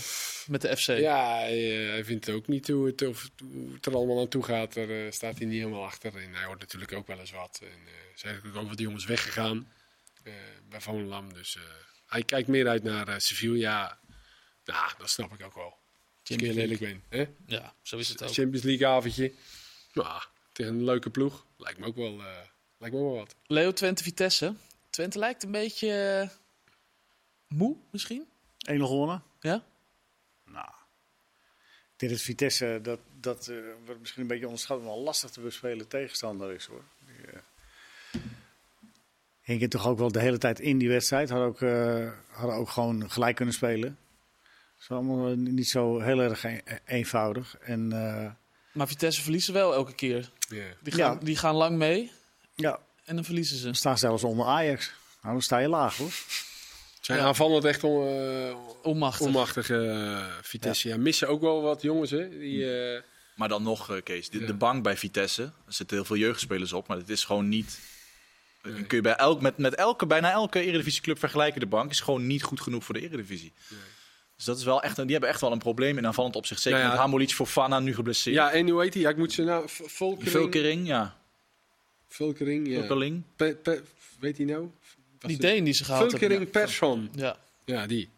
met de FC. Ja, hij, eh, hij vindt ook niet hoe het, of, hoe het er allemaal aan toe gaat. Daar staat hij niet helemaal achter. En hij hoort natuurlijk ook wel eens wat. En uh, zijn natuurlijk ook wat jongens weggegaan bij Volendam. Dus eh, hij kijkt meer uit naar Sevilla. Ja, dat snap ik ook wel. Als ik heel eerlijk ben. Hè? Ja, zo is het ook. Champions League avondje. Nou, tegen een leuke ploeg. Lijkt me ook wel, lijkt me wel wat. Leo Twente Vitesse. Twente lijkt een beetje eh, moe misschien. 1-0 gewonnen. Ja? Nou, ik denk dat Vitesse, dat, dat eh, wordt misschien een beetje onderschat, maar wel lastig te bespelen tegenstander is hoor. Die, eh, hingen toch ook wel de hele tijd in die wedstrijd. Hadden ook, eh, hadden ook gewoon gelijk kunnen spelen. Het is allemaal niet zo heel erg een- eenvoudig. En eh, Maar Vitesse verliezen wel elke keer. Ja. Die gaan, Ja. die gaan lang mee ja, en dan verliezen ze. staan zelfs onder Ajax. Nou, dan sta je laag hoor. Zijn Ja. aanvallend echt on, eh, Onmachtig. onmachtige eh, Vitesse. Ja. missen ook wel wat jongens, hè? Die, eh, Maar dan nog, eh, Kees, de, Ja. de bank bij Vitesse. Er zitten heel veel jeugdspelers op, maar het is gewoon niet... Nee. Kun je bij elk, met, met elke, bijna elke Eredivisieclub vergelijken. De bank is gewoon niet goed genoeg voor de Eredivisie. Dus dat is wel echt, een- die hebben echt wel een probleem in aanvallend opzicht. Zeker Ja, ja. met Hamolic voor Fana nu geblesseerd. Ja, en hoe heet hij? Ja, ik moet ze nou... Volkering? Vulkering, ja. Vulkering, ja. Pe- pe- weet hij nou? Was Die het- Deen die ze gehaald hebben. Vulkering Persson. Ja, Ja, die.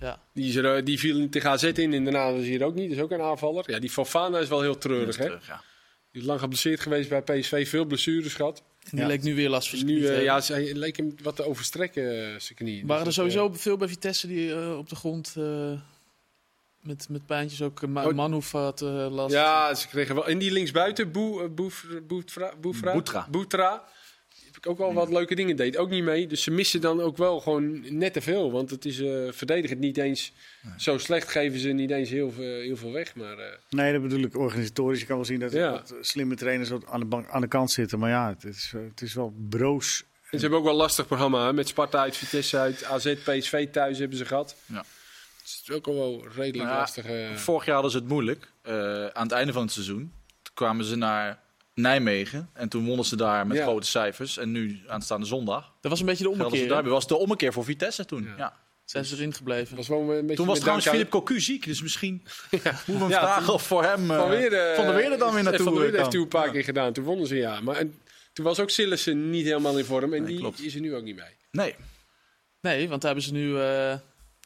ja. Die, is er, eh, die viel tegen AZ in en daarna is hier ook niet. Dat is ook een aanvaller. Ja, die Fofana is wel heel treurig, hè? Terug, ja. Die is lang geblesseerd geweest bij PSV. Veel blessures gehad. En die Ja. leek nu weer last van zijn Nu, eh, hebben. ja, ze leek hem wat te overstrekken, eh, zijn knie. Dus Waren er dat, sowieso veel bij Vitesse die eh, op de grond eh, met, met pijntjes ook... Uh. Manhoef had eh, last. Ja, ze kregen wel. En die linksbuiten, Boe, eh, Boef- Boefra, Boefra, Boetra. Heb ik ook wel wat leuke dingen deed. Ook niet mee. Dus ze missen dan ook wel gewoon net te veel. Want het is eh verdedigend niet eens zo slecht. Geven ze niet eens heel, veel- heel veel weg. Maar eh, Nee, dat bedoel ik organisatorisch. Je kan wel zien dat, Ja. dat slimme trainers aan de, bank, aan de kant zitten. Maar ja, het is, het is wel broos. En ze hebben ook wel een lastig programma. Hè? Met Sparta uit, Vitesse uit, AZ, PSV thuis hebben ze gehad. Ja. Het is ook al wel redelijk Nou ja, lastig. eh. Vorig jaar hadden ze het moeilijk. Eh, aan het einde van het seizoen toen kwamen ze naar Nijmegen. En toen wonnen ze daar met Ja. grote cijfers. En nu, aanstaande zondag, Dat was een beetje de ommekeer. daar. was de ommekeer voor Vitesse toen. Ja. Ja. Zijn ze erin gebleven. was wel een beetje Toen was trouwens Philip Cocu ziek. Dus misschien moeten we hem Ja, vragen of voor hem... eh, Van Weer, eh, Van Weerde dan weer naartoe Van Weerde heeft toen een paar keer gedaan. Toen wonnen ze ja. Maar en, toen was ook Sillissen niet helemaal in vorm. En Nee, die klopt. is er nu ook niet mee. Nee, Nee, want daar hebben ze nu eh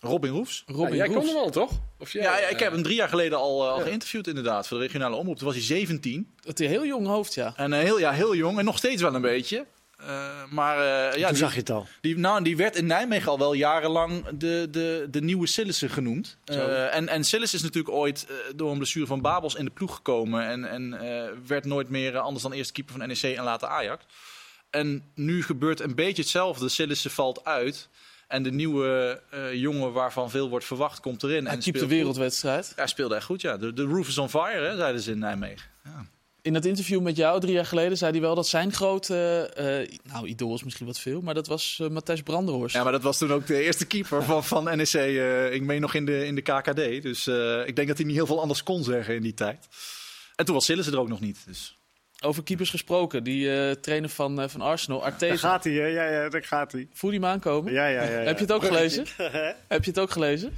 Robin Roefs. Robin Ja, jij Roefs. kon hem al, toch? Of jij, Ja, ja, ik eh, heb hem drie jaar geleden al, eh, al Ja. geïnterviewd inderdaad. Voor de regionale omroep. Toen was hij 17. Dat hij een heel jong hoofd, ja. En eh, heel, ja, heel jong. En nog steeds wel een beetje. Eh, maar eh, ja, Toen die, zag je het al. die, nou, die werd in Nijmegen al wel jarenlang de, de, de nieuwe Sillissen genoemd. Eh, en, en Sillis is natuurlijk ooit door een blessure van Babels in de ploeg gekomen. En, en eh, werd nooit meer anders dan eerste keeper van NEC en later Ajax. En nu gebeurt een beetje hetzelfde. Sillissen valt uit. En de nieuwe eh, jongen waarvan veel wordt verwacht komt erin. Hij en keept de goed. wereldwedstrijd. Hij speelde echt goed, ja. De, de roof is on fire, hè, zeiden ze in Nijmegen. In dat interview met jou drie jaar geleden zei hij wel dat zijn grote, eh, nou idool is misschien wat veel, maar dat was eh, Matthijs Branderhorst. Ja, maar dat was toen ook de eerste keeper van, van NEC. eh, ik meen nog in de, in de KKD. Dus eh, ik denk dat hij niet heel veel anders kon zeggen in die tijd. En toen was Sillissen er ook nog niet. Dus. Over keepers gesproken, die eh, trainer van, eh, van Arsenal, Daar Arteta. gaat hij, hè? Ja, ja, daar gaat hij. Voel je hem aankomen? Ja, ja, ja, ja. Heb je het ook gelezen? Heb je het ook gelezen?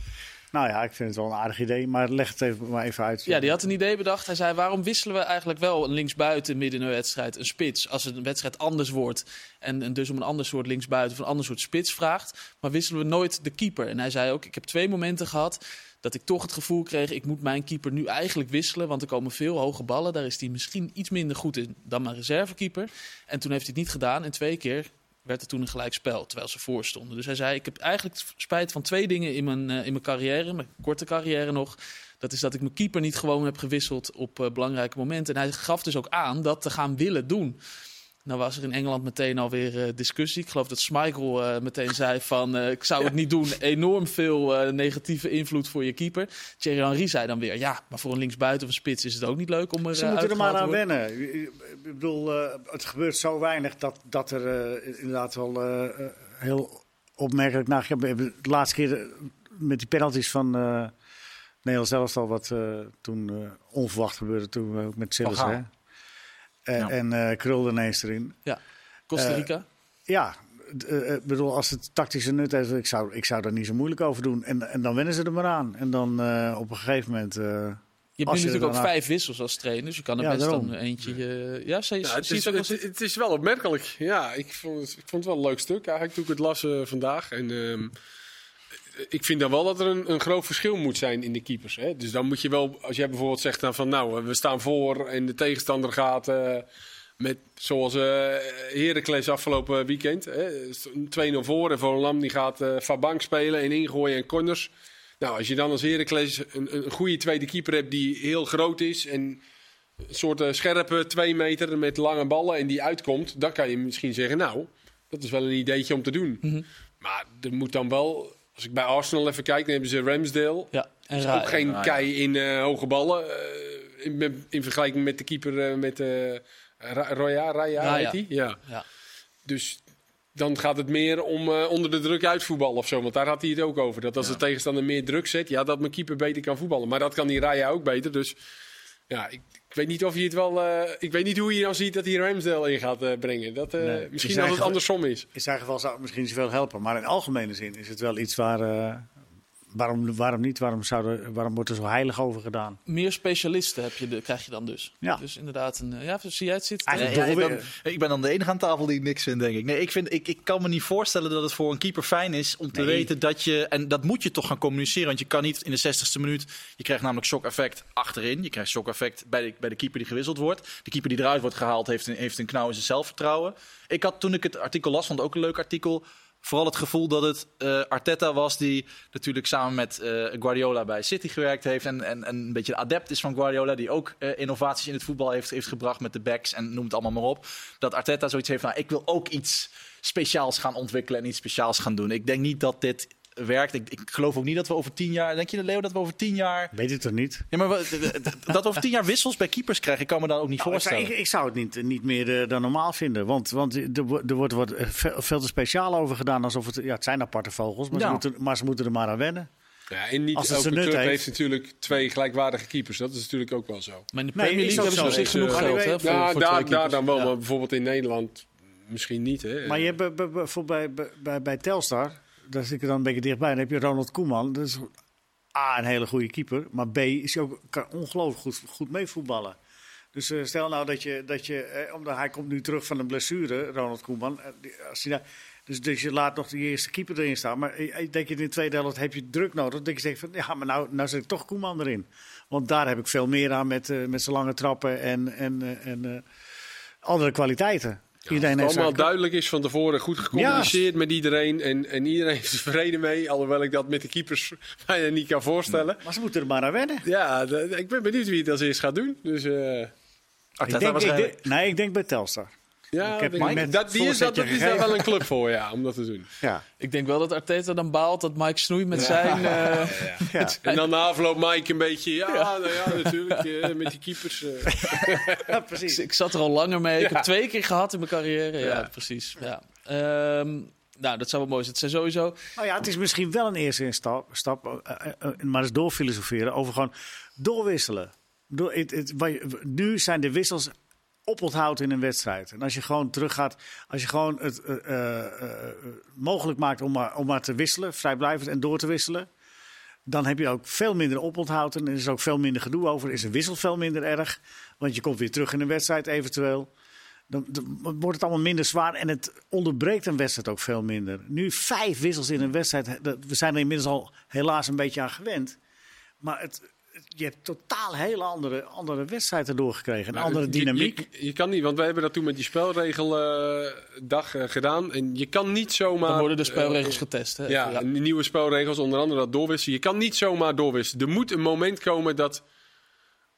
Nou ja, ik vind het wel een aardig idee, maar leg het even, maar even uit. Ja, die had een idee bedacht. Hij zei, waarom wisselen we eigenlijk wel een linksbuiten midden in een wedstrijd, een spits, als een wedstrijd anders wordt en, en dus om een ander soort linksbuiten of een ander soort spits vraagt, maar wisselen we nooit de keeper? En hij zei ook, ik heb twee momenten gehad dat ik toch het gevoel kreeg, ik moet mijn keeper nu eigenlijk wisselen, want er komen veel hoge ballen. Daar is hij misschien iets minder goed in dan mijn reservekeeper. En toen heeft hij het niet gedaan en twee keer werd er toen een gelijk spel, terwijl ze voor stonden. Dus hij zei, ik heb eigenlijk spijt van twee dingen in mijn, eh, in mijn carrière, mijn korte carrière nog. Dat is dat ik mijn keeper niet gewoon heb gewisseld op eh, belangrijke momenten. En hij gaf dus ook aan dat te gaan willen doen. Nou was er in Engeland meteen alweer eh, discussie. Ik geloof dat Schmeichel eh, meteen zei van... eh, ik zou het niet doen. Enorm veel negatieve invloed voor je keeper. Thierry Henry zei dan weer... ja, maar voor een linksbuiten of een spits is het ook niet leuk om er Ze moeten er maar aan wennen. Ik bedoel, het gebeurt zo weinig dat, dat er inderdaad wel heel opmerkelijk naar. De laatste keer met die penalties van Nederland zelfs al wat toen onverwacht gebeurde. Toen ook met Sillis, Van hè. Eh, Ja. En eh krulde ineens erin. Costa Eh, Rica. Ja, ik bedoel, als het tactische nut heeft, ik zou, ik zou daar niet zo moeilijk over doen. En, en dan wennen ze er maar aan. En dan eh, op een gegeven moment. eh, je hebt nu natuurlijk ook vijf wissels als trainer. Dus je kan er Ja, best daarom. dan eentje... ja, Ja, het, is, het het, is wel opmerkelijk. Ja, ik vond, het, ik vond het wel een leuk stuk eigenlijk toen ik het las vandaag. En ehm, ik vind dan wel dat er een, een groot verschil moet zijn in de keepers. Hè? Dus dan moet je wel, als jij bijvoorbeeld zegt dan van nou, eh, we staan voor en de tegenstander gaat eh, met zoals Heracles afgelopen weekend. hè, 2-0 voor en Volendam die gaat eh van bank spelen en ingooien en corners. Nou, als je dan als Heracles een, een goede tweede keeper hebt die heel groot is en een soort scherpe twee meter met lange ballen en die uitkomt, dan kan je misschien zeggen, nou, dat is wel een ideetje om te doen. Mhm. Maar er moet dan wel, als ik bij Arsenal even kijk, dan hebben ze Ramsdale. Ja, en is Ra- ook geen kei in eh, hoge ballen. eh, in, met- in vergelijking met de keeper eh, met eh Roya, Raya, Raya. heet die? Ja. Ja. Dus dan gaat het meer om eh, onder de druk uitvoetballen of zo. Want daar had hij het ook over. Dat als Ja. de tegenstander meer druk zet, ja, dat mijn keeper beter kan voetballen. Maar dat kan die Raya ook beter. Dus ja, ik, ik weet niet of je het wel. eh, ik weet niet hoe je dan ziet dat hij Ramsdale in gaat eh, brengen. Dat, eh, Nee. misschien zijn het andersom is. In zijn geval zou het misschien zoveel helpen. Maar in algemene zin is het wel iets waar. Waarom, waarom niet? Waarom, zouden, waarom wordt er zo heilig over gedaan? meer specialisten heb je de, krijg je dan dus. Ja. Dus inderdaad, een, eh, ja, zie jij het Nee, ja, ik, ben, ik ben dan de enige aan tafel die niks vindt, denk ik. Nee, ik, vind, ik, ik kan me niet voorstellen dat het voor een keeper fijn is om te Nee. weten dat je... En dat moet je toch gaan communiceren, want je kan niet in de 60ste minuut... Je krijgt namelijk shock-effect achterin. Je krijgt shock-effect bij de, bij de keeper die gewisseld wordt. De keeper die eruit wordt gehaald heeft een, heeft een knauw in zijn zelfvertrouwen. Ik had toen ik het artikel las, vond het ook een leuk artikel... Vooral het gevoel dat het eh, Arteta was die natuurlijk samen met eh, Guardiola bij City gewerkt heeft. En, en, en een beetje de adept is van Guardiola. Die ook eh, innovaties in het voetbal heeft, heeft gebracht met de backs en noem het allemaal maar op. Dat Arteta zoiets heeft van, nou, ik wil ook iets speciaals gaan ontwikkelen en iets speciaals gaan doen. Ik denk niet dat dit werkt. Ik, ik geloof ook niet dat we over tien jaar... Denk je, Leo, dat we over tien jaar... Weet ik toch niet? Ja, maar we- dat we over tien jaar wissels bij keepers krijgen, ik kan me dat ook niet Nou, voorstellen. ik, ik zou het niet, niet meer eh, dan normaal vinden. Want, want er, er wordt wat, eh, veel, veel te speciaal over gedaan. Alsof het, ja, het zijn aparte vogels, maar, Ja. ze moeten, maar ze moeten er maar aan wennen. Ja, en niet Als het elke club heeft. heeft. natuurlijk twee gelijkwaardige keepers. Dat is natuurlijk ook wel zo. Maar in de Nee, Premier League hebben ze op zo. zich genoeg geld. Hè, voor, Ja, voor daar, twee daar dan wel. Ja. Maar bijvoorbeeld in Nederland misschien niet. Hè? Maar je hebt bij, bij, bij, bij Telstar, daar zit ik dan een beetje dichtbij. Dan heb je Ronald Koeman. Dat is A, een hele goede keeper. Maar B, is ook, kan ongelooflijk goed, goed meevoetballen. Dus eh, stel nou dat je, dat je eh, omdat hij komt nu terug van een blessure, Ronald Koeman. eh, als hij daar, dus, dus je laat nog de eerste keeper erin staan. Maar eh, ik denk je in de tweede helft heb je druk nodig. Dat je zegt van, ja, maar nou, nou zet ik toch Koeman erin. Want daar heb ik veel meer aan met, eh, met zijn lange trappen en, en, eh, en eh, andere kwaliteiten. Iedereen Het heeft allemaal duidelijk is van tevoren, goed gecommuniceerd met iedereen. En, en iedereen is er tevreden mee. Alhoewel ik dat met de keepers bijna niet kan voorstellen. Maar ze moeten er maar aan wennen. Ja, ik ben benieuwd wie het als eerst gaat doen. Dus eh, Ik denk- nee, ik denk bij Telstar. Ja, Ik heb Mike dat, die is, dat, dat is daar wel een club voor, ja, om dat te doen. Ja. Ik denk wel dat Arteta dan baalt dat Mike Snoei met zijn... eh, Ja. En dan na afloop Mike een beetje, ja, nou ja, natuurlijk, eh, met die keepers. eh. ja, precies. ik zat er al langer mee. Ik heb twee keer gehad in mijn carrière. Ja, Ja. precies. Ja. Ehm, nou, dat zou wel mooi zijn. Het zijn sowieso... Nou ja, het is misschien wel een eerste stap, stap eh, eh, eh, maar eens doorfilosoferen over gewoon doorwisselen. Door, het, het, nu zijn de wissels oponthoud in een wedstrijd. En als je gewoon teruggaat, als je gewoon het eh, eh, eh, mogelijk maakt om maar, om maar te wisselen, vrijblijvend en door te wisselen. Dan heb je ook veel minder oponthoud en er is ook veel minder gedoe over. Is een wissel veel minder erg, want je komt weer terug in een wedstrijd eventueel. Dan, wordt het allemaal minder zwaar en het onderbreekt een wedstrijd ook veel minder. Nu vijf wissels in een wedstrijd, dat- we zijn er inmiddels al helaas een beetje aan gewend. Maar het- je hebt totaal hele andere, andere wedstrijden doorgekregen, een Maar andere dynamiek. Je, je kan niet, want wij hebben dat toen met die spelregeldag eh, gedaan. En je kan niet zomaar... Dan worden de eh, spelregels getest. Hè? Ja, de nieuwe spelregels, onder andere dat doorwisselen. Je kan niet zomaar doorwisselen. Er moet een moment komen dat,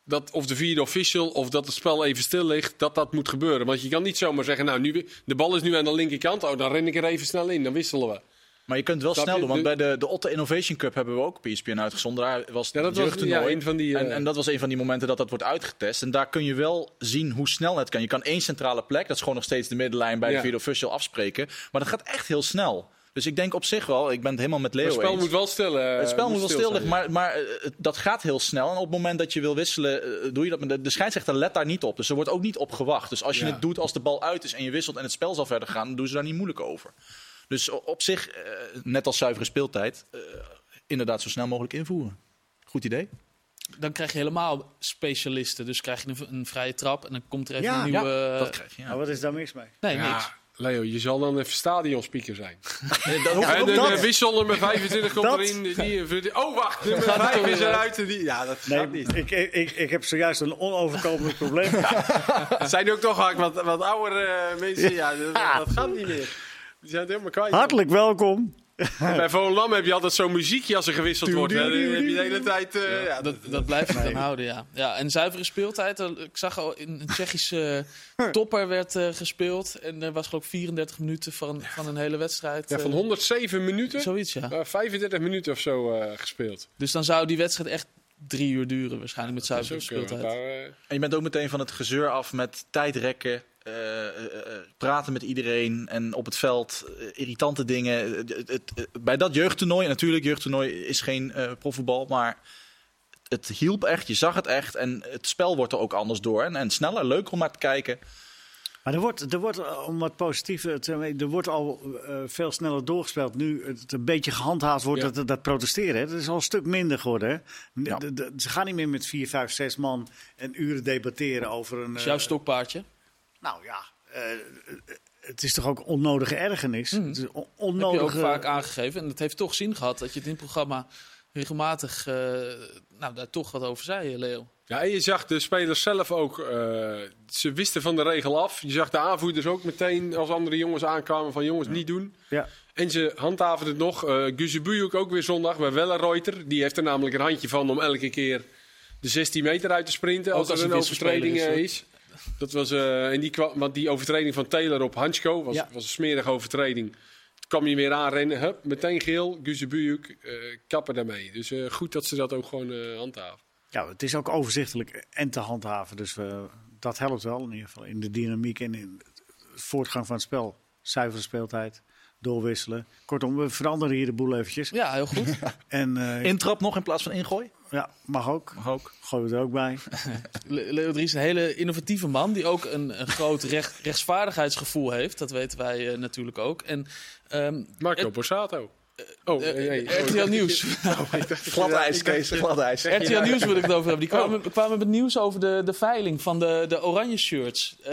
dat of de vierde official of dat het spel even stil ligt, dat dat moet gebeuren. Want je kan niet zomaar zeggen, nou, nu, de bal is nu aan de linkerkant. Oh, dan ren ik er even snel in, dan wisselen we. Maar je kunt het wel snel doen, want bij de, de Otte Innovation Cup hebben we ook op ESPN uitgezonden. Daar was Ja, dat was ja, een van die... eh, En, en dat was een van die momenten dat dat wordt uitgetest. En daar kun je wel zien hoe snel het kan. Je kan één centrale plek, dat is gewoon nog steeds de middenlijn bij Ja. de vierde official afspreken. Maar dat gaat echt heel snel. Dus ik denk op zich wel, ik ben het helemaal met Leo het spel eens. moet wel stil eh, het spel moet wel stil liggen, maar, maar eh, dat gaat heel snel. En op het moment dat je wil wisselen, eh, doe je dat. De, de scheidsrechter let daar niet op. Dus er wordt ook niet op gewacht. Dus als je Ja. het doet als de bal uit is en je wisselt en het spel zal verder gaan, dan doen ze daar niet moeilijk over. Dus op zich, eh, net als zuivere speeltijd, eh, inderdaad zo snel mogelijk invoeren. Goed idee. Dan krijg je helemaal specialisten. Dus krijg je een, een vrije trap en dan komt er even Ja, een nieuwe... Ja, dat krijg je. Ja. Nou, wat is daar mis mee? Nee, Ja, niks. Leo, je zal dan even stadionspeaker zijn. Dat- En ook een dat? eh, wissel nummer 25 komt erin. Die, die- oh, wacht. Nummer Gaat het 5 er is weer eruit. Die, ja, dat Nee, gaat niet. ik, ik, ik, heb zojuist een onoverkomelijk probleem. Zijn ook toch vaak wat, wat oudere eh, mensen. Ja, dat, dat gaat niet meer. Die zijn het helemaal kwijt. Hartelijk welkom. Bij Volendam heb je altijd zo'n muziekje als er gewisseld wordt. hè. Dan heb je de hele tijd... eh, ja, Dat, dat blijft het dan houden, ja. ja. En zuivere speeltijd. eh, Ik zag al in een Tsjechische topper werd eh, gespeeld. En er was geloof ik 34 minuten van, van een hele wedstrijd. ja, van eh, 107 minuten, Zoiets, ja. eh, 35 minuten of zo eh, gespeeld. Dus dan zou die wedstrijd echt drie uur duren waarschijnlijk met zuivere eh, speeltijd. daar, eh, En je bent ook meteen van het gezeur af met tijdrekken, eh, eh, eh, praten met iedereen en op het veld, eh, irritante dingen. Eh, het- het- het- bij dat jeugdtoernooi, natuurlijk, jeugdtoernooi is geen eh profvoetbal, maar het hielp echt, je zag het echt en het spel wordt er ook anders door. En, en sneller, leuker om naar te kijken. Maar er wordt, er wordt eh, om wat positiever te er wordt al eh, veel sneller doorgespeeld. Nu het een beetje gehandhaafd wordt, Ja. dat, dat protesteren. Hè. Dat is al een stuk minder geworden. Hè. Ja. De- de- ze gaan niet meer met vier, vijf, zes man en uren debatteren over een... Dat is eh, jouw stokpaardje. Nou ja, eh, het is toch ook onnodige ergernis. Het is on- Dat heb je ook vaak aangegeven. En het heeft toch zin gehad dat je het in het programma regelmatig eh, nou, daar toch wat over zei, Leo. Ja, en je zag de spelers zelf ook, eh, ze wisten van de regel af. Je zag de aanvoerders ook meteen als andere jongens aankwamen van jongens niet doen. Ja. En ze handhaven het nog. Uh, Guzebujuk ook weer zondag bij Wellenreuter. Die heeft er namelijk een handje van om elke keer de 16 meter uit te sprinten. Ook Als, er een overtreding is, eh, is. Dat was, eh, en die, kwam, want die overtreding van Taylor op Hansko was, Ja. was een smerige overtreding. Kwam je weer aanrennen, hup, meteen geel. Guzebujuk, eh kappen daarmee. Dus eh, goed dat ze dat ook gewoon handhaven. Ja, het is ook overzichtelijk en te handhaven. Dus dat helpt wel in ieder geval in de dynamiek en in de voortgang van het spel. Zuivere speeltijd, doorwisselen. Kortom, we veranderen hier de boel eventjes. Ja, heel goed. En eh, Intrap nog in plaats van ingooi? ja, mag ook. Mag ook. Gooi we er ook bij. Le- Leo Dries is een hele innovatieve man die ook een, een groot recht, rechtsvaardigheidsgevoel heeft. Dat weten wij eh, natuurlijk ook. En ehm, Marco Het- Borsato. Oh, eh, nee, nee. eh, RTL Nieuws. Glad ijs, Kees. Glad ijs. RTL Nieuws wil ik het over hebben. Die kwamen, Oh. kwamen met nieuws over de, de veiling van de, de oranje shirts. Eh,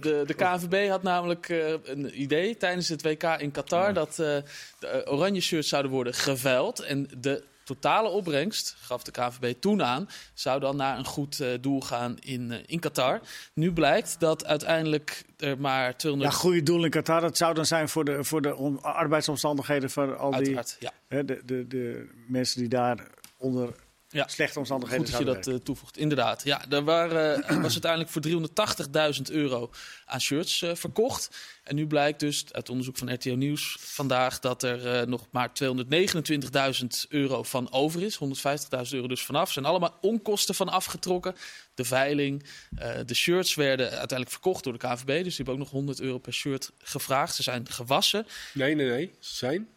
de, de KNVB had namelijk eh, een idee tijdens het WK in Qatar... dat eh, de eh, oranje shirts zouden worden geveild. En de totale opbrengst, gaf de KNVB toen aan, zou dan naar een goed eh, doel gaan in, eh, in Qatar. Nu blijkt dat uiteindelijk er maar Ja, 200... goede doel in Qatar. Dat zou dan zijn voor de, voor de arbeidsomstandigheden van al die ja. hè, de, de, de mensen die daar onder Ja. slechte omstandigheden Goed dat je dat eh, toevoegt. Inderdaad. Ja, er waren, eh, was uiteindelijk voor 380.000 euro aan shirts eh, verkocht. En nu blijkt dus uit onderzoek van RTO Nieuws vandaag dat er nog maar 229.000 euro van over is. 150.000 euro dus vanaf. Er zijn allemaal onkosten van afgetrokken. De veiling, eh, de shirts werden uiteindelijk verkocht door de KVB. Dus die hebben ook nog 100 euro per shirt gevraagd. Ze zijn gewassen. Nee, nee, nee. Ze zijn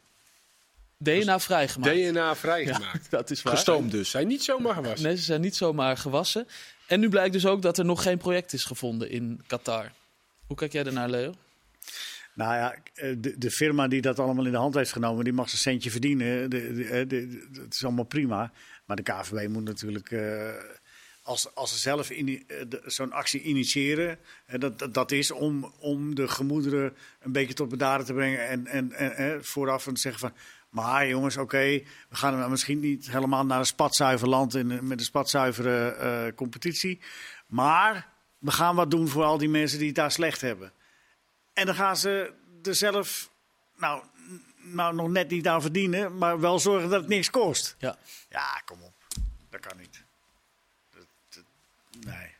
DNA vrijgemaakt. DNA ja, vrijgemaakt. dat is waar. Gestoomd dus. zijn niet zomaar gewassen. Nee, ze zijn niet zomaar gewassen. En nu blijkt dus ook dat er nog geen project is gevonden in Qatar. Hoe kijk jij daarnaar, Leo? Nou ja, de, de firma die dat allemaal in de hand heeft genomen, die mag zijn centje verdienen. De, de, de- de- het is allemaal prima. Maar de KVB moet natuurlijk, eh, als, als ze zelf eh, de- zo'n actie initiëren, eh, dat, dat, dat is om, om de gemoederen een beetje tot bedaren te brengen. En, en, en vooraf te zeggen van, maar jongens, oké, we gaan misschien niet helemaal naar een spatzuiver land in, met een spatzuivere eh, competitie. Maar we gaan wat doen voor al die mensen die het daar slecht hebben. En dan gaan ze er zelf, nou, nou nog net niet aan verdienen, maar wel zorgen dat het niks kost. Ja. Ja, kom op. Dat kan niet. Dat, dat- nee.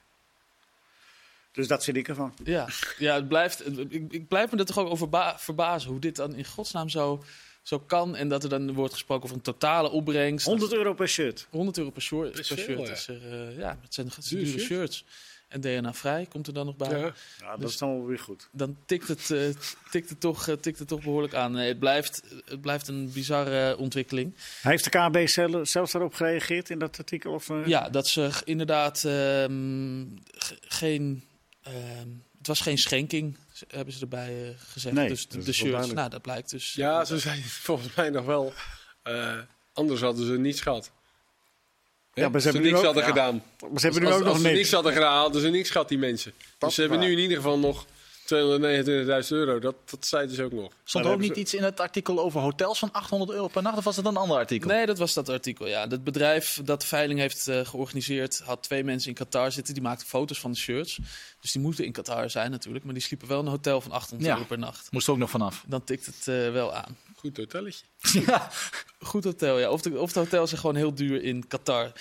Dus dat vind ik ervan. Ja, ja het blijft, ik, ik blijf me er toch ook over ba- verbazen hoe dit dan in godsnaam zo, zo kan. En dat er dan wordt gesproken over een totale opbrengst. 100 euro per shirt. 100 euro per, short, veel, shirt. ja. Is er, eh, ja, het zijn Duur dure shirt. shirts. En DNA vrij komt er dan nog bij. Ja. Ja, dat Dus- is dan wel weer goed. Dan tikt het, eh, tikt, het toch, eh, tikt het toch behoorlijk aan. Nee, het, blijft, het blijft een bizarre ontwikkeling. Heeft de KB zelf, zelfs daarop gereageerd in dat artikel? Of, eh? Ja, dat ze inderdaad ehm, ge- geen. ehm, het was geen schenking, hebben ze erbij eh, gezegd. Nee, dus de, de shirts, nou, dat blijkt dus. Ja, ze zijn volgens mij nog wel. eh, anders hadden ze niets gehad. Ja, maar ze hebben nu niks ook- hadden ja. gedaan. Maar ze hebben nu als, ook nog als ze niks. niks hadden gedaan, hadden ze niks gehad, die mensen. dus ze hebben nu in ieder geval nog 229.000 euro. Dat, dat zei dus ook nog. Stond er ook niet iets in het artikel over hotels van 800 euro per nacht? Of was het een ander artikel? Nee, dat was dat artikel. Ja, het bedrijf dat de veiling heeft eh, georganiseerd had twee mensen in Qatar zitten. Die maakten foto's van de shirts. Dus die moeten in Qatar zijn natuurlijk. Maar die sliepen wel in een hotel van 800 Ja. euro per nacht. Moest er ook nog vanaf. Dan tikt het eh, wel aan. Goed hotelletje. ja. Goed hotel, ja. Of de, of de hotels zijn gewoon heel duur in Qatar.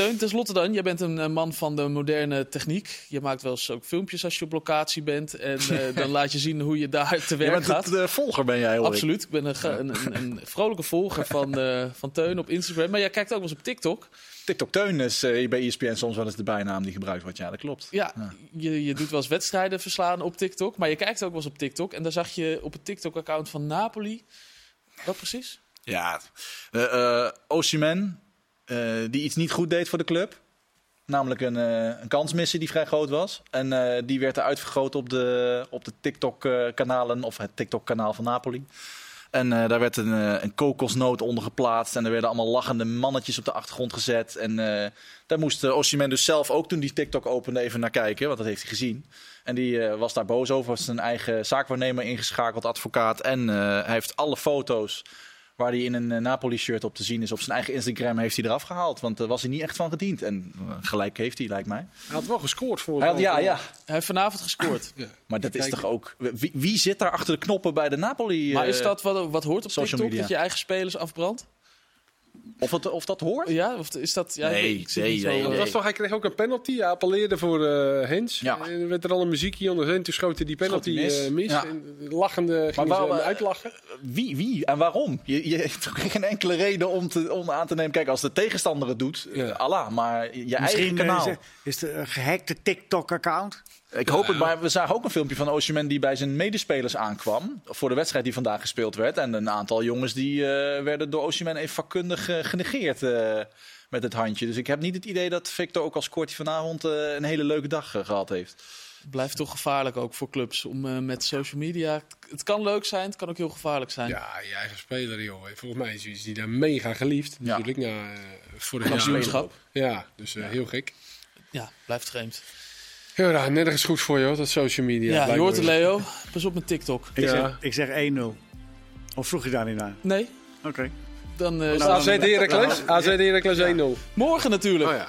Teun, tenslotte dan. Jij bent een eh, man van de moderne techniek. Je maakt wel eens ook filmpjes als je op locatie bent. En eh, dan laat je zien hoe je daar te Je werk bent gaat. het, eh, volger ben jij, hoor. Absoluut. Ik ben een, een, een, vrolijke volger van, eh, van Teun op Instagram. Maar jij kijkt ook wel eens op TikTok. TikTok Teun is eh, bij ESPN soms wel eens de bijnaam die gebruikt wordt. Ja, dat klopt. Ja, Ja. Je, je doet wel eens wedstrijden verslaan op TikTok. Maar je kijkt ook wel eens op TikTok. En daar zag je op het TikTok-account van Napoli. Wat precies? Ja, eh, Osimhen, die iets niet goed deed voor de club. Namelijk een, eh, een kansmissie die vrij groot was. En eh, die werd eruit vergroot op de, op de TikTok-kanalen, of het TikTok-kanaal van Napoli. En eh, daar werd een, eh, een kokosnoot onder geplaatst. En er werden allemaal lachende mannetjes op de achtergrond gezet. En eh, daar moest uh, dus zelf ook toen die TikTok opende even naar kijken. Want dat heeft hij gezien. En die eh, was daar boos over. Was zijn eigen zaakwaarnemer ingeschakeld, advocaat. En eh, hij heeft alle foto's waar hij in een eh, Napoli-shirt op te zien is. Op zijn eigen Instagram heeft hij eraf gehaald. Want daar was hij niet echt van gediend. En eh, gelijk heeft hij, lijkt mij. Hij had wel gescoord voor Hij had- ja, ja. Hij heeft vanavond gescoord. Maar dat is Kijk. toch ook... Wie, wie zit daar achter de knoppen bij de Napoli? Maar eh, is dat wat, wat hoort op social TikTok? media. Dat je eigen spelers afbrandt? Of, het, of dat hoort? Ja, of is dat... Ja, Nee, ik nee, zo, nee, Dat was toch, hij kreeg ook een penalty. Hij appelleerde voor eh Hens. Ja. En er werd er al een muziekje onder en toen schoot hij die penalty hij mis. eh, mis. Ja. En lachende ging waarom, ze hem eh, uitlachen. Wie, wie en waarom? Je, je hebt toch geen enkele reden om, te, om aan te nemen. Kijk, als de tegenstander het doet, Ja. Allah. Maar je eigen Misschien kanaal. is, is het een gehackte TikTok-account. Ik hoop het, maar we zagen ook een filmpje van Osimhen die bij zijn medespelers aankwam. Voor de wedstrijd die vandaag gespeeld werd. En een aantal jongens die eh, werden door Osimhen even vakkundig eh, genegeerd eh, met het handje. Dus ik heb niet het idee dat Victor ook als Kortie vanavond eh, een hele leuke dag eh, gehad heeft. Het blijft toch gevaarlijk ook voor clubs om eh, met social media... Het kan leuk zijn, het kan ook heel gevaarlijk zijn. Ja, je eigen speler, joh. Volgens mij is hij daar mega geliefd. Ja. Natuurlijk, na eh, vorig jaar. Kampioenschap. Ja, dus eh, heel gek. Ja, blijft vreemd. Heel raar, nergens goed voor joh, dat social media. Ja, je hoort het. Leo. Pas op met TikTok. Ik, Ja. zeg, ik zeg 1-0. Of vroeg je daar niet naar? Nee, Oké. Dan, eh, Nou, AZ Heracles, AZ Heracles 1-0. morgen natuurlijk. Oh ja.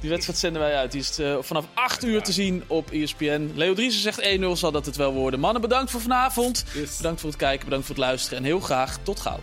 Die wedstrijd zenden wij uit. Die is eh, vanaf 8 uur te zien op ESPN. Leo Driessen zegt 1-0, zal dat het wel worden. Mannen, bedankt voor vanavond. Yes. Bedankt voor het kijken, bedankt voor het luisteren. En heel graag tot gauw.